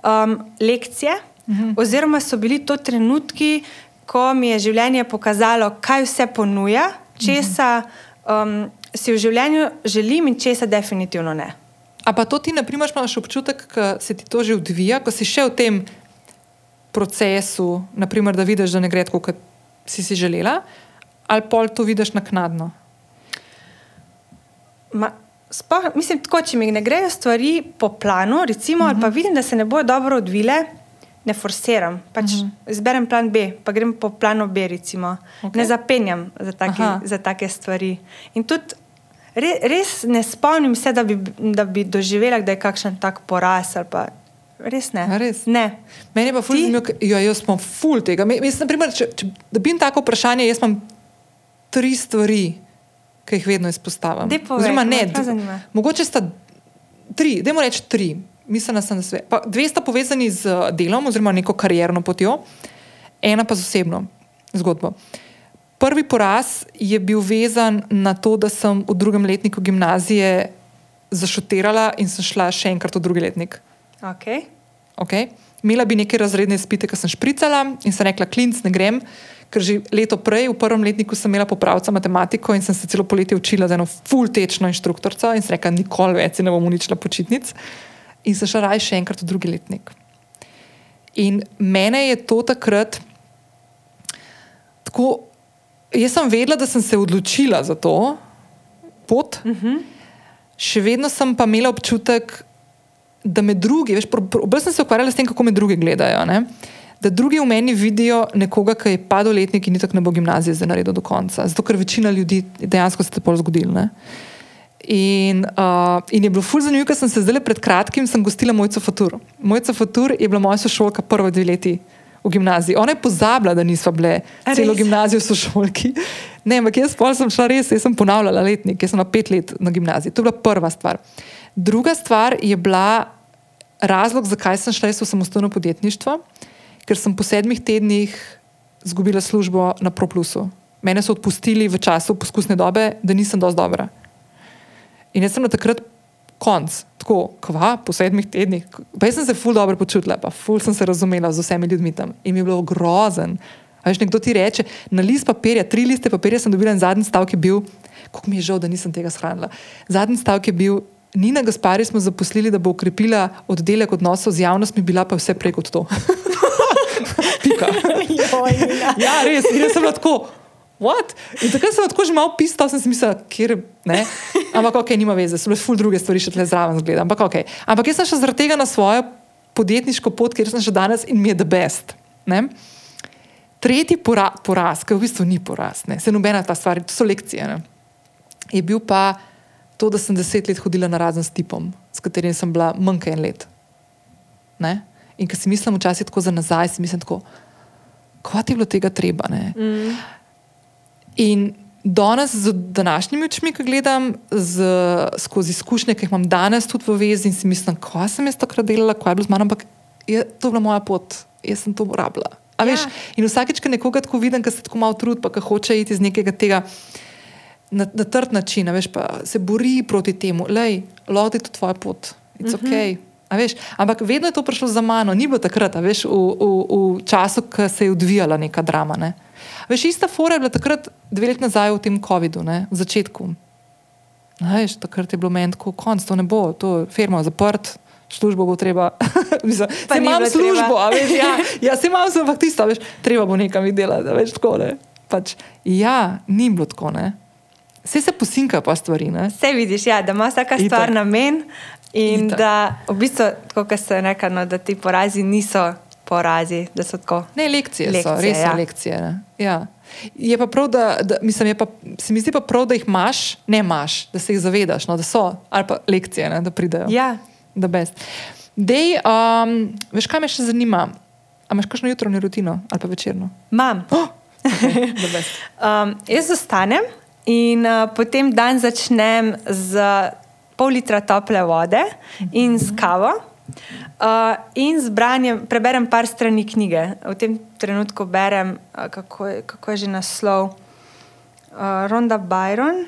um, lekcije, -huh. oziroma so bili to trenutki, ko mi je življenje pokazalo, kaj vse ponuja, česa um, si v življenju želim in česa definitivno ne. A pa to ti, na primer, imaš občutek, da se ti to že odvija, ko si še v tem procesu, naprimer, da vidiš, da ne gre tako, kot si si želela, ali pol to vidiš naknadno? Ma, spoh, mislim, tako, če mi ne grejo stvari po planu, recimo, uh -huh. ali pa vidim, da se ne bodo dobro odvile, ne forsiram. Pač uh -huh. Izberem plan B, pa grem po planu B. Recimo. Ok. Ne zapenjam za take, Aha. za take stvari. In tudi re, res ne spomnim se, da bi, da bi doživela, da je kakšen tak poraz. ali Pa, res ne. A res? ne. Meni je pa ful zanimivo, jo, jaz sem ful tega. Jaz, naprimer, če, če dobim tako vprašanje, jaz imam tri stvari, ki jih vedno izpostavim. Povej, Oziroma, ne, zanima. mogoče sta tri, dajmo reči tri. Mislim, sem, da sve. Pa dve sta povezani z delom oziroma neko karierno potjo, ena pa z osebno zgodbo. Prvi poraz je bil vezan na to, da sem v drugem letniku gimnazije zašutirala in sem šla še enkrat v drugi letnik. Okay. Okay. Imela bi neke razredne izpite, ki sem špricala in sem rekla, klinc ne grem, ker že leto prej, v prvem letniku, sem imela popravca matematiko in sem se celo poletje učila za eno full tečno inštruktorico in sem rekla, nikoli več ne bom uničila počitnic. In sem šla raje še enkrat v drugi letnik. In mene je to takrat tako. Jaz sem vedela, da sem se odločila za to pot, uh -huh. še vedno sem pa imela občutek, da me drugi, veš, bolj sem se ukvarjala s tem, kako me drugi gledajo. Ne? Da drugi v meni vidijo nekoga, ki je padel letnik in tako ne bo gimnazije zdaj naredil do konca. Zato, ker večina ljudi dejansko se je tako zgodilo. In, uh, in je bilo ful zanimivo, ker sem se zdaj pred kratkim gostila Mojco Fatur. Mojca Fatur je bila moja sošolka prvo dve leti v gimnaziji. Ona je pozabila, da nismo bile A celo res? gimnazijo sošolki. Ne, ampak jaz pol sem šla res, jaz sem ponavljala letnik, jaz sem na pet let na gimnaziji. To je bila prva stvar. Druga stvar je bila razlog, zakaj sem šla jaz v samostojno podjetništvo, ker sem po sedmih tednih izgubila službo na ProPlusu. Mene so odpustili v času poskusne dobe, da nisem dovolj dobra. In jaz sem na takrat konc, tako, kva, po sedmih tednih. Pa jaz sem se ful dobro počutila, pa ful sem se razumela z vsemi ljudmi tam. In mi je bilo grozen, A veš, nekdo ti reče, na list papirja, tri liste papirja sem dobila in zadnji stavek je bil, kako mi je žal, da nisem tega shranila. Zadnji stavek je bil, Nina Gaspari smo zaposlili, da bo ukrepila oddelek odnosov z javnostmi, bila pa vse prej kot to. Pika. Joj. Ja, res, jaz sem bila tako. What? In takrat sem tako že malo pisala, sem si mislila, kjer ne. Ampak ok, nima veze, so bile ful druge stvari še tle zraven zgleda. Ampak ok. Ampak jaz sem še zaradi tega na svojo podjetniško pot, kjer sem še danes in mi je the best. Ne? Tretji pora, poraz, ki v bistvu ni poraz, ne? se nobena ta stvar, to so lekcije. Ne? Je bil pa to, da sem deset let hodila na razen s tipom, s katerim sem bila manj kot en let. Ne? In ko si mislim včasih tako za nazaj, si mislim tako, ti je bilo tega treba. Ne? Mm. In danes z današnjimi očmi, ki gledam z, skozi izkušnje, ki jih imam danes tudi v vezi, in si mislim, kva sem jaz takrat delala, kva je bilo z mano, ampak je to bila moja pot, jaz sem to rabila. A Veš, Ja. in vsakeč, ko nekoga tako vidim, ki se tako malo trudi, pa ki hoče iti iz nekega tega na, na trd način, veš, pa se bori proti temu, lej, loti to tvoja pot, it's Mhm. ok. A Veš, ampak vedno je to prišlo za mano, ni bilo takrat, veš, v, v, v času, ko se je odvijala neka drama. Ne. Veš, ista fora je bila takrat, dve leti nazaj v tem COVID-u, v začetku. Veš, takrat je bilo meni tako, konc, to ne bo, to firma je zaprt, službo bo treba. Saj ni imam službo, a veš, ja, ja se imam, ampak tisto, veš, treba bo nekam iti delati, a veš, tako ne. Pač, ja, ni bilo tako, ne. Vse se posinka pa stvari, ne. Vse vidiš, ja, da ima vsaka Itak. stvar namen in Itak. da v bistvu, kot se reče, no, da ti porazi niso porazi, da so tako. Ne, lekcije, lekcije so, res ja. ja. so lekcije. Ne? Ja. Je pa prav, da, da mislim, je pa, se mi zdi pa prav, da jih imaš, ne imaš, da se jih zavedaš, no, da so, ali pa lekcije, ne, da pridejo. Ja, Da best. Dej, um, veš, kaj me še zanima? A imaš kakšno jutranjo rutino ali pa večerno? imam. Oh, okay. Um, jaz ostanem in uh, potem dan začnem z pol litra tople vode in s kavo. Uh, in z branjem preberem par strani knjige. V tem trenutku berem, uh, kako, je, kako je že naslov, uh, Ronda Byron,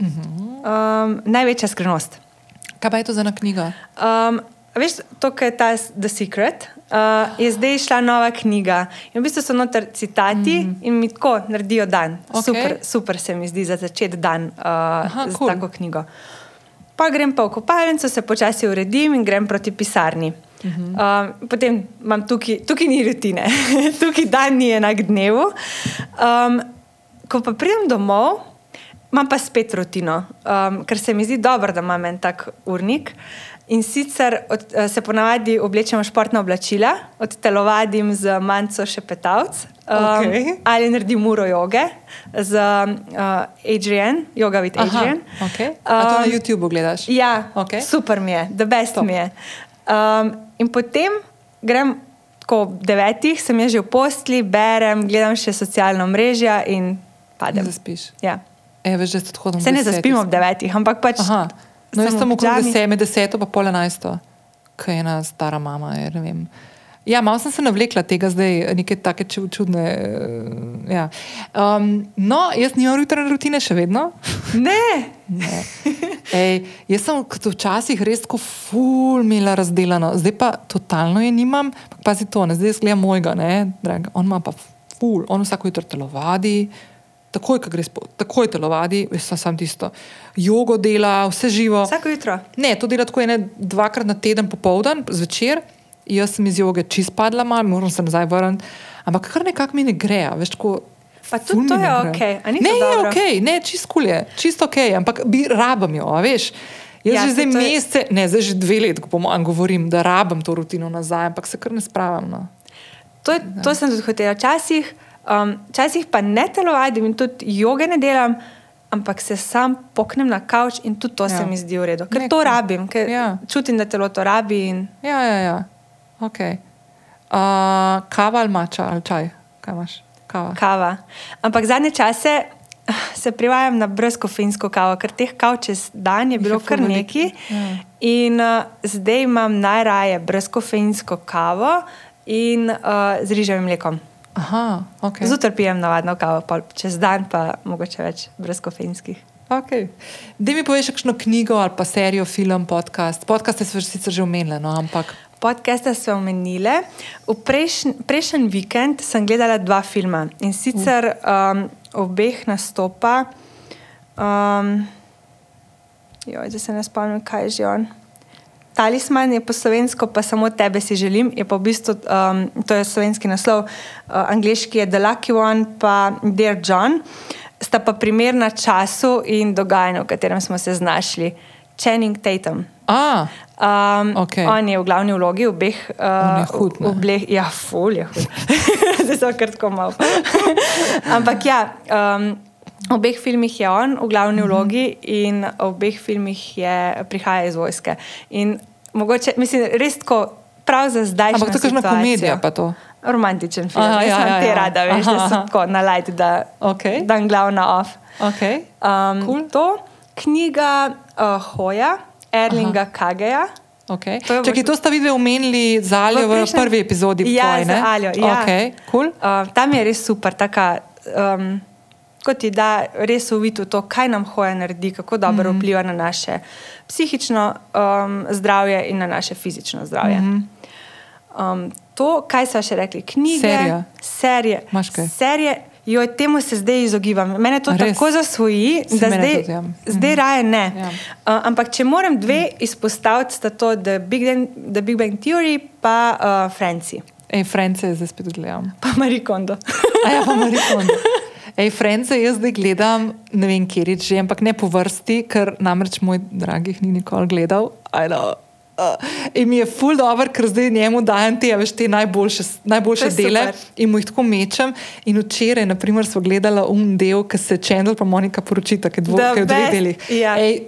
um, Največja skrivnost. Kaj pa je to za ena knjiga? Um, veš, to, kar je ta The Secret, uh, je zdaj šla nova knjiga. In v bistvu so noter citati mm. in mi tako naredijo dan. Okej. Super, super se mi zdi za začeti dan uh, Aha, z cool. tako knjigo. Pa grem pa v kopalnico, se počasi uredim in grem proti pisarni. Uh -huh. um, potem imam tukaj, tukaj ni rutine, tukaj dan ni enak dnevu. Um, ko pa pridem domov, imam pa spet rutino, um, ker se mi zdi dobro, da imam en tak urnik. In sicer od, eh, se ponavadi oblečem v športna oblačila, odtelovadim z manjco šepetavc. Um, Okej. Ali naredim uro joge z uh, Adrian, yoga with Adrian. okay. A to na Um, YouTubu gledaš? Ja, Okej. super mi je, the best Top. mi je. Um, in potem grem tako ob devetih, sem že v postli, berem, gledam še socialna mreža in padem. Zaspiš. Ja. E, veš, se. Se ne zaspim ob devetih, ampak pač. Aha. No, jaz sem okrog deset, med deseto pa pol enajsto, kaj je ena stara mama. Je, ne vem. Ja, malo sem se navlekla tega zdaj, neke take ču- čudne. eh, Ja. Um, no, jaz nimam jutranje rutine še vedno. Ne, Ne. Ej, jaz sem kot včasih res tako ful imela razdeljeno, zdaj pa totalno je nimam. Pazi to, ne? zdaj jaz gledam mojega, ne, drag, on ima pa ful, on vsako jutro telovadi. Takoj, ko gre spo, takoj telovadi, veš, sem sam tisto. Jogo dela, vse živo. vsako jutro. Ne, to dela tako ene dvakrat na teden, popoldan, zvečer. Jaz sem iz joge čist padla, malo, moram se nazaj vrniti. Ampak kar nekako mi ne gre, veš, tako. Pa tudi to ne je gre. okej, a ni to Ne, je ok, ne, čist kul je, čisto ok, ampak bi rabim jo, veš. Jaz Ja, že zdaj je- mesece, ne, zdaj že dve leti, ko po mojem govorim, da rabim to rutino nazaj, ampak se kar ne spravim. No. To, je, to sem tudi hotela. Včasih, um, včasih pa ne telovadim in tudi joge ne delam, ampak se sam poknem na kavč in tudi to ja. Se mi zdi v redu. Ker Ne, to rabim, ker. Ja. čutim, da telo to rabi. In... Ja, ja, ja, ok. Uh, kava ali mača ali čaj, kaj imaš? Kava. Kava. Ampak zadnje čase ah, se privajam na brezkofeinsko kavo, ker teh kav čez dan je bilo je kar nekaj. Ja. In uh, zdaj imam najraje brezkofeinsko kavo in uh, z riževim mlekom. Aha, ok. Zjutraj pijem navadno kavo, pol čez dan pa mogoče več brezkofeinskih. Okay. Da mi poveš kakšno knjigo ali pa serijo, film, podcast. Podcast je sicer že omenjeno, ampak Podcasta so omenile. V prejšnji prejšen vikend sem gledala dva filma in sicer um, obeh nastopa. Um, joj, zdaj se ne spomnim, kaj je že on. Talisman je po slovensko, pa samo tebe si želim, je pa v bistvu um, to je slovenski naslov, uh, angliški je The Lucky One, pa Dear John. Sta pa primerna času in dogajanju, v katerem smo se znašli. Channing Tatum. A, Um, Okej. On je v glavni vlogi obeh. On je Uh, hud, obleh, ja, ful je hud. Zdaj sem kar tako mal. Ampak ja, um, v obeh filmih je on v glavni Mhm. vlogi in v obeh filmih je, prihaja iz vojske. In mogoče, mislim, res tako, prav za zdaj. ampak to je kakšna komedija pa to. Romantičen film. Aha, ja, ja, ja, te ja. rada, veš, Aha, da so tako na light, da Okej. dan glavna off. Okay. Um, Cool. To knjiga uh, Hoja, Erlinga Aha. Kageja. Okay. To Čakaj, v- to sta videli omenili z Aljo v, v prejšnjem- prvi epizodi. Ja, tvoji, z ne? Aljo, ja. Okay, cool. Uh, tam je res super, taka, um, kot ti da res uvid v to, kaj nam hoja naredi, kako dobro mm. -hmm. vpliva na naše psihično um, zdravje in na naše fizično zdravje. Mm -hmm. um, to, kaj so še rekli, knjige, serije. Kaj? serije Jo, temu se zdaj izogibam. Mene to res? tako zasvoji, Se da zdaj, tudi, ja. zdaj raje ne. Ja. Uh, ampak če moram dve izpostaviti, sta to The Big Bang, The Big Bang Theory pa uh, Franci, Ej, France zdaj spet gledam. pa Marie Kondo. A ja, pa Marikondo. Ej, France jaz zdaj gledam, ne vem, kjer je že, ampak ne po vrsti, ker namreč moj dragi jih ni nikoli gledal. I know. Uh, in mi je ful dobro, ker zdaj njemu dajem te, veš, te najboljše, najboljše dele super. in mu jih tako mečem. In včeraj, naprimer, smo gledali un del, ki se Čendel pa Monika poročita, ki je dvo- v dveh delih. ja. Ej,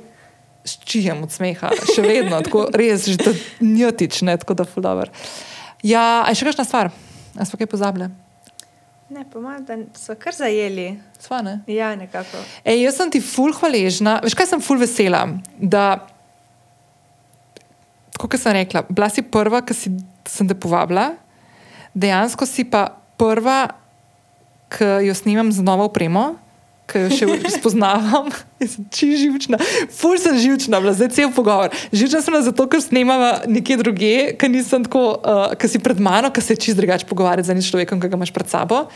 Ščijem od smeha, še vedno, tako res, že to njotič, ne, tako da ful dobro. Ja, a je še kakšna stvar? A smo kaj pozabili? Ne, pomagam, da so kar zajeli. Sva, ne? Ja, nekako. Ej, jaz sem ti ful hvaležna, veš kaj sem ful vesela, da, kot sem rekla, bila si prva, ki si, sem te povabila, dejansko si pa prva, ki jo snimam z novo opremo, ki jo še spoznavam. Jaz sem čisto živčna, ful sem živčna, bila zdaj cel pogovor. Živčna sem zato, ker snemava nekje druge, ker nisem tako, uh, ker si pred mano, ker se čist drugače pogovarjati z enim človekom, ki ga imaš pred sabo.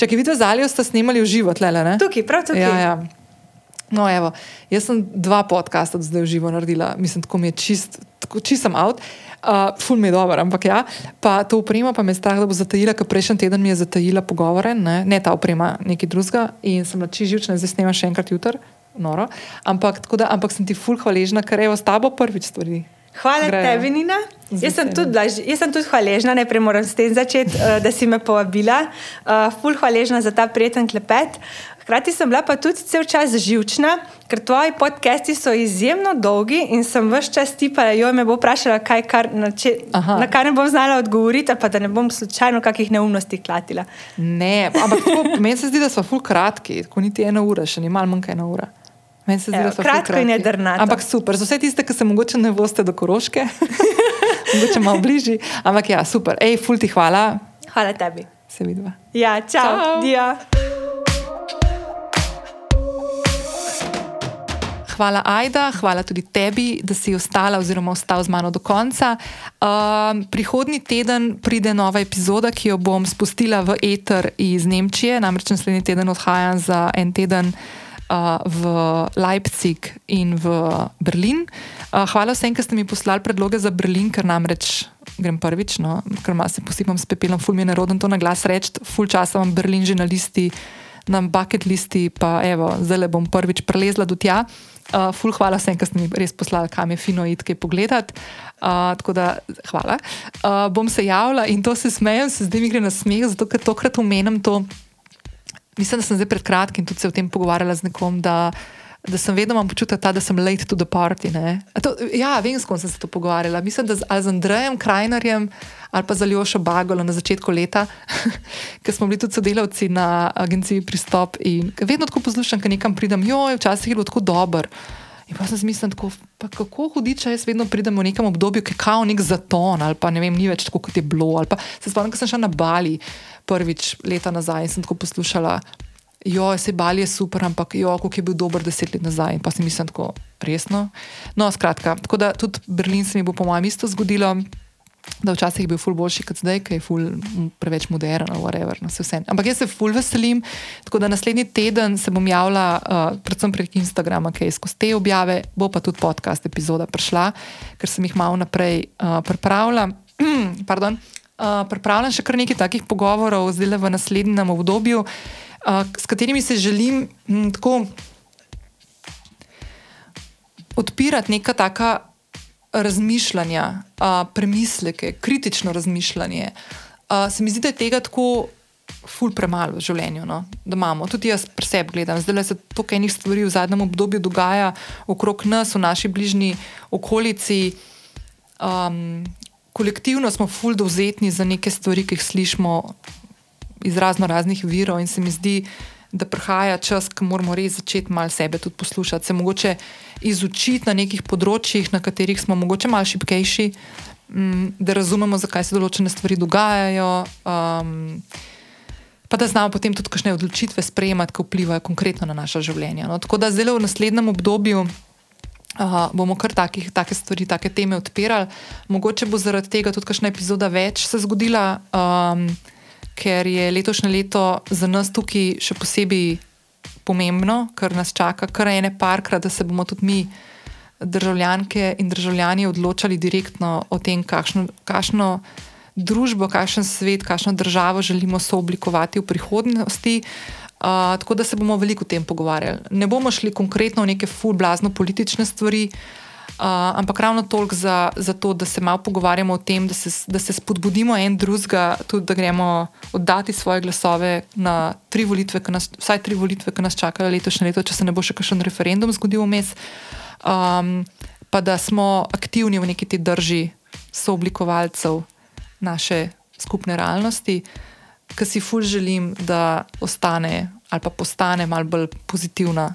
Čakaj, vidite, z Alijo ste snemali v živo, tlele, ne? Tukaj, prav tukaj. Ja, ja. No, evo, jaz sem dva podcasta zdaj v živo naredila, mislim, tako mi je čist, tako čist sem out. Uh, ful mi je dobro, ampak ja, pa to oprema pa me je strah, da bo zatajila, ker prejšnji teden mi je zatajila pogovore, ne, ne ta oprema, nekaj drugega in sem bila čist živčna, zdaj snemam še enkrat jutr, noro. Ampak, da, ampak sem ti ful hvaležna, ker evo s tabo prvič stvari. Hvala grejo. tebi, Nina. Jaz sem, veseljem. tudi, bila ž- jaz sem tudi hvaležna, najprej moram s tem začeti, uh, da si me povabila. Uh, ful hvaležna za ta prijeten klepet. Hkrati sem bila pa tudi cel čas živčna, ker tvoji podcasti so izjemno dolgi in sem vse čas tipala, jo me bo vprašala, kaj, kar, na, če, Aha. na kar ne bom znala odgovoriti, pa da ne bom slučajno kakih neumnosti klatila. Ne, ampak tako, meni se zdi, da so ful kratki, tako niti ena ura, še ni malo manj kot ena ura. Meni se zdi, Evo, da so kratko in jedrnato. Ampak super, za vse tiste, ki se mogoče ne boste do Koroške, mogoče malo bližji. Ampak ja, super. Ej, ful ti hvala, Hvala tebi. se vidiva. Ja, čau, Čau. čau. Hvala, Aida, hvala tudi tebi, da si ostala oziroma ostal z mano do konca. Um, prihodnji teden pride nova epizoda, ki jo bom spustila v eter iz Nemčije, namreč naslednji teden odhajam za en teden uh, v Leipzig in v Berlin. Uh, hvala vsem, ki ste mi poslali predloge za Berlin, ker namreč grem prvič, no, ker malo se posipam s pepelom, ful mi je neroden to na glas reči, ful časa imam Berlin že na listi. Na bucket listi, pa evo, zdaj le bom prvič prelezla do tja. Uh, ful, hvala vsem, ki ste mi res poslali, kam je fino kaj pogledati. Uh, tako da, hvala. Uh, bom se javila in to se smejem, se zdaj mi gre na smeh, zato ker tokrat omenim to. Mislim, da sem zdaj pred kratkim tudi se o tem pogovarjala z nekom, da, da sem vedno imam občutek, ta, da sem late to the party. ne. To, ja, vem, s kom sem se to pogovarjala. Mislim, da z, z Andrejem Krajnerjem ali pa z Aljošo Bagolo na začetku leta, ker smo bili tudi sodelavci na agenciji Pristop in vedno tako poslušam, ker nekam pridem, joj, včasih je bilo tako dober. In pa sem zmislila, tako, kako hudiča jaz vedno pridem v nekem obdobju, ki je kao nek zaton ali pa ne vem, ni več tako, kot je bilo. se spomnim, ko sem šla na Bali prvič leta nazaj in sem tako poslušala. Jo, se Bali je super, ampak jo, kako je bil dober deset let nazaj. In pa si mislim, tako resno. No, skratka, tako da tudi Berlin se mi bo, po mojem, isto zgodilo. da včasih je bil ful boljši kot zdaj, ker je ful preveč moderen, whatever, no se vse. Ampak jaz se ful veselim, tako da naslednji teden se bom javila, uh, predvsem prek Instagrama, ki je skozi te objave, bo pa tudi podcast epizoda prišla, ker sem jih malo naprej uh, pripravila. Pardon. Uh, pripravljam še kar nekaj takih pogovorov, zdaj le v naslednjem obdobju, uh, s katerimi se želim m, tako odpirati neka taka razmišljanja, uh, premisleke, kritično razmišljanje. Uh, se mi zdi, da je tega tako ful premalo v življenju, no? da imamo. Tudi jaz pri sebi gledam, zdaj se toliko enih stvari v zadnjem obdobju dogaja okrog nas, v naši bližnji okolici. Um, kolektivno smo ful dovzetni za neke stvari, ki jih slišimo iz razno raznih virov, in se mi zdi, da prihaja čas, ko moramo res začeti malo sebe tudi poslušati, se mogoče izučiti na nekih področjih, na katerih smo mogoče malo šipkejši, um, da razumemo, zakaj se določene stvari dogajajo. Um, Pa da znamo potem tudi kakšne odločitve sprejemati, ki vplivajo konkretno na naša življenja. No, tako da zdaj v naslednjem obdobju uh, bomo kar takih, take stvari, take teme odpirali. Mogoče bo zaradi tega tudi kakšna epizoda več se zgodila. Um, ker je letošnje leto za nas tukaj še posebej pomembno, ker nas čaka kar ene parkrat, da se bomo tudi mi, državljanke in državljani, odločali direktno o tem, kakšno, kakšno družbo, kakšen svet, kakšno državo želimo sooblikovati v prihodnosti. Uh, tako da se bomo veliko o tem pogovarjali. Ne bomo šli konkretno v neke fulblazno politične stvari, uh, ampak ravno toliko za, za to, da se malo pogovarjamo o tem, da se, da se spodbudimo en drugega, tudi da gremo oddati svoje glasove na tri volitve, nas, vsaj tri volitve, ki nas čakajo letošnje leto, če se ne bo še kakšen referendum zgodil vmes. Um, pa da smo aktivni v neki ti drži sooblikovalcev naše skupne realnosti, ki si fulž želim, da ostane ali pa postane malo bolj pozitivna.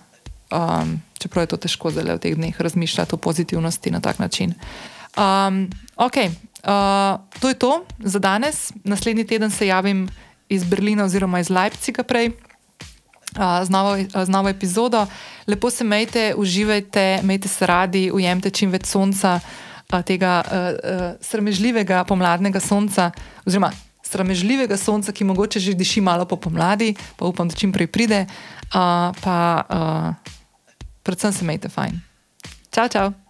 Um, čeprav je to težko zdaj v teh dneh razmišljati o pozitivnosti na tak način. Um, ok, uh, to je to za danes. Naslednji teden se javim iz Berlina oziroma iz Leipziga prej. Z, novo, z novo epizodo. Lepo se majte, uživajte, majte se radi, ujemite čim več sonca, tega uh, uh, sramežljivega pomladnega sonca, oziroma sramežljivega sonca, ki mogoče že diši malo po pomladi, pa upam, da čim prej pride. Uh, pa, uh, predvsem se imejte fajn. Čau, čau!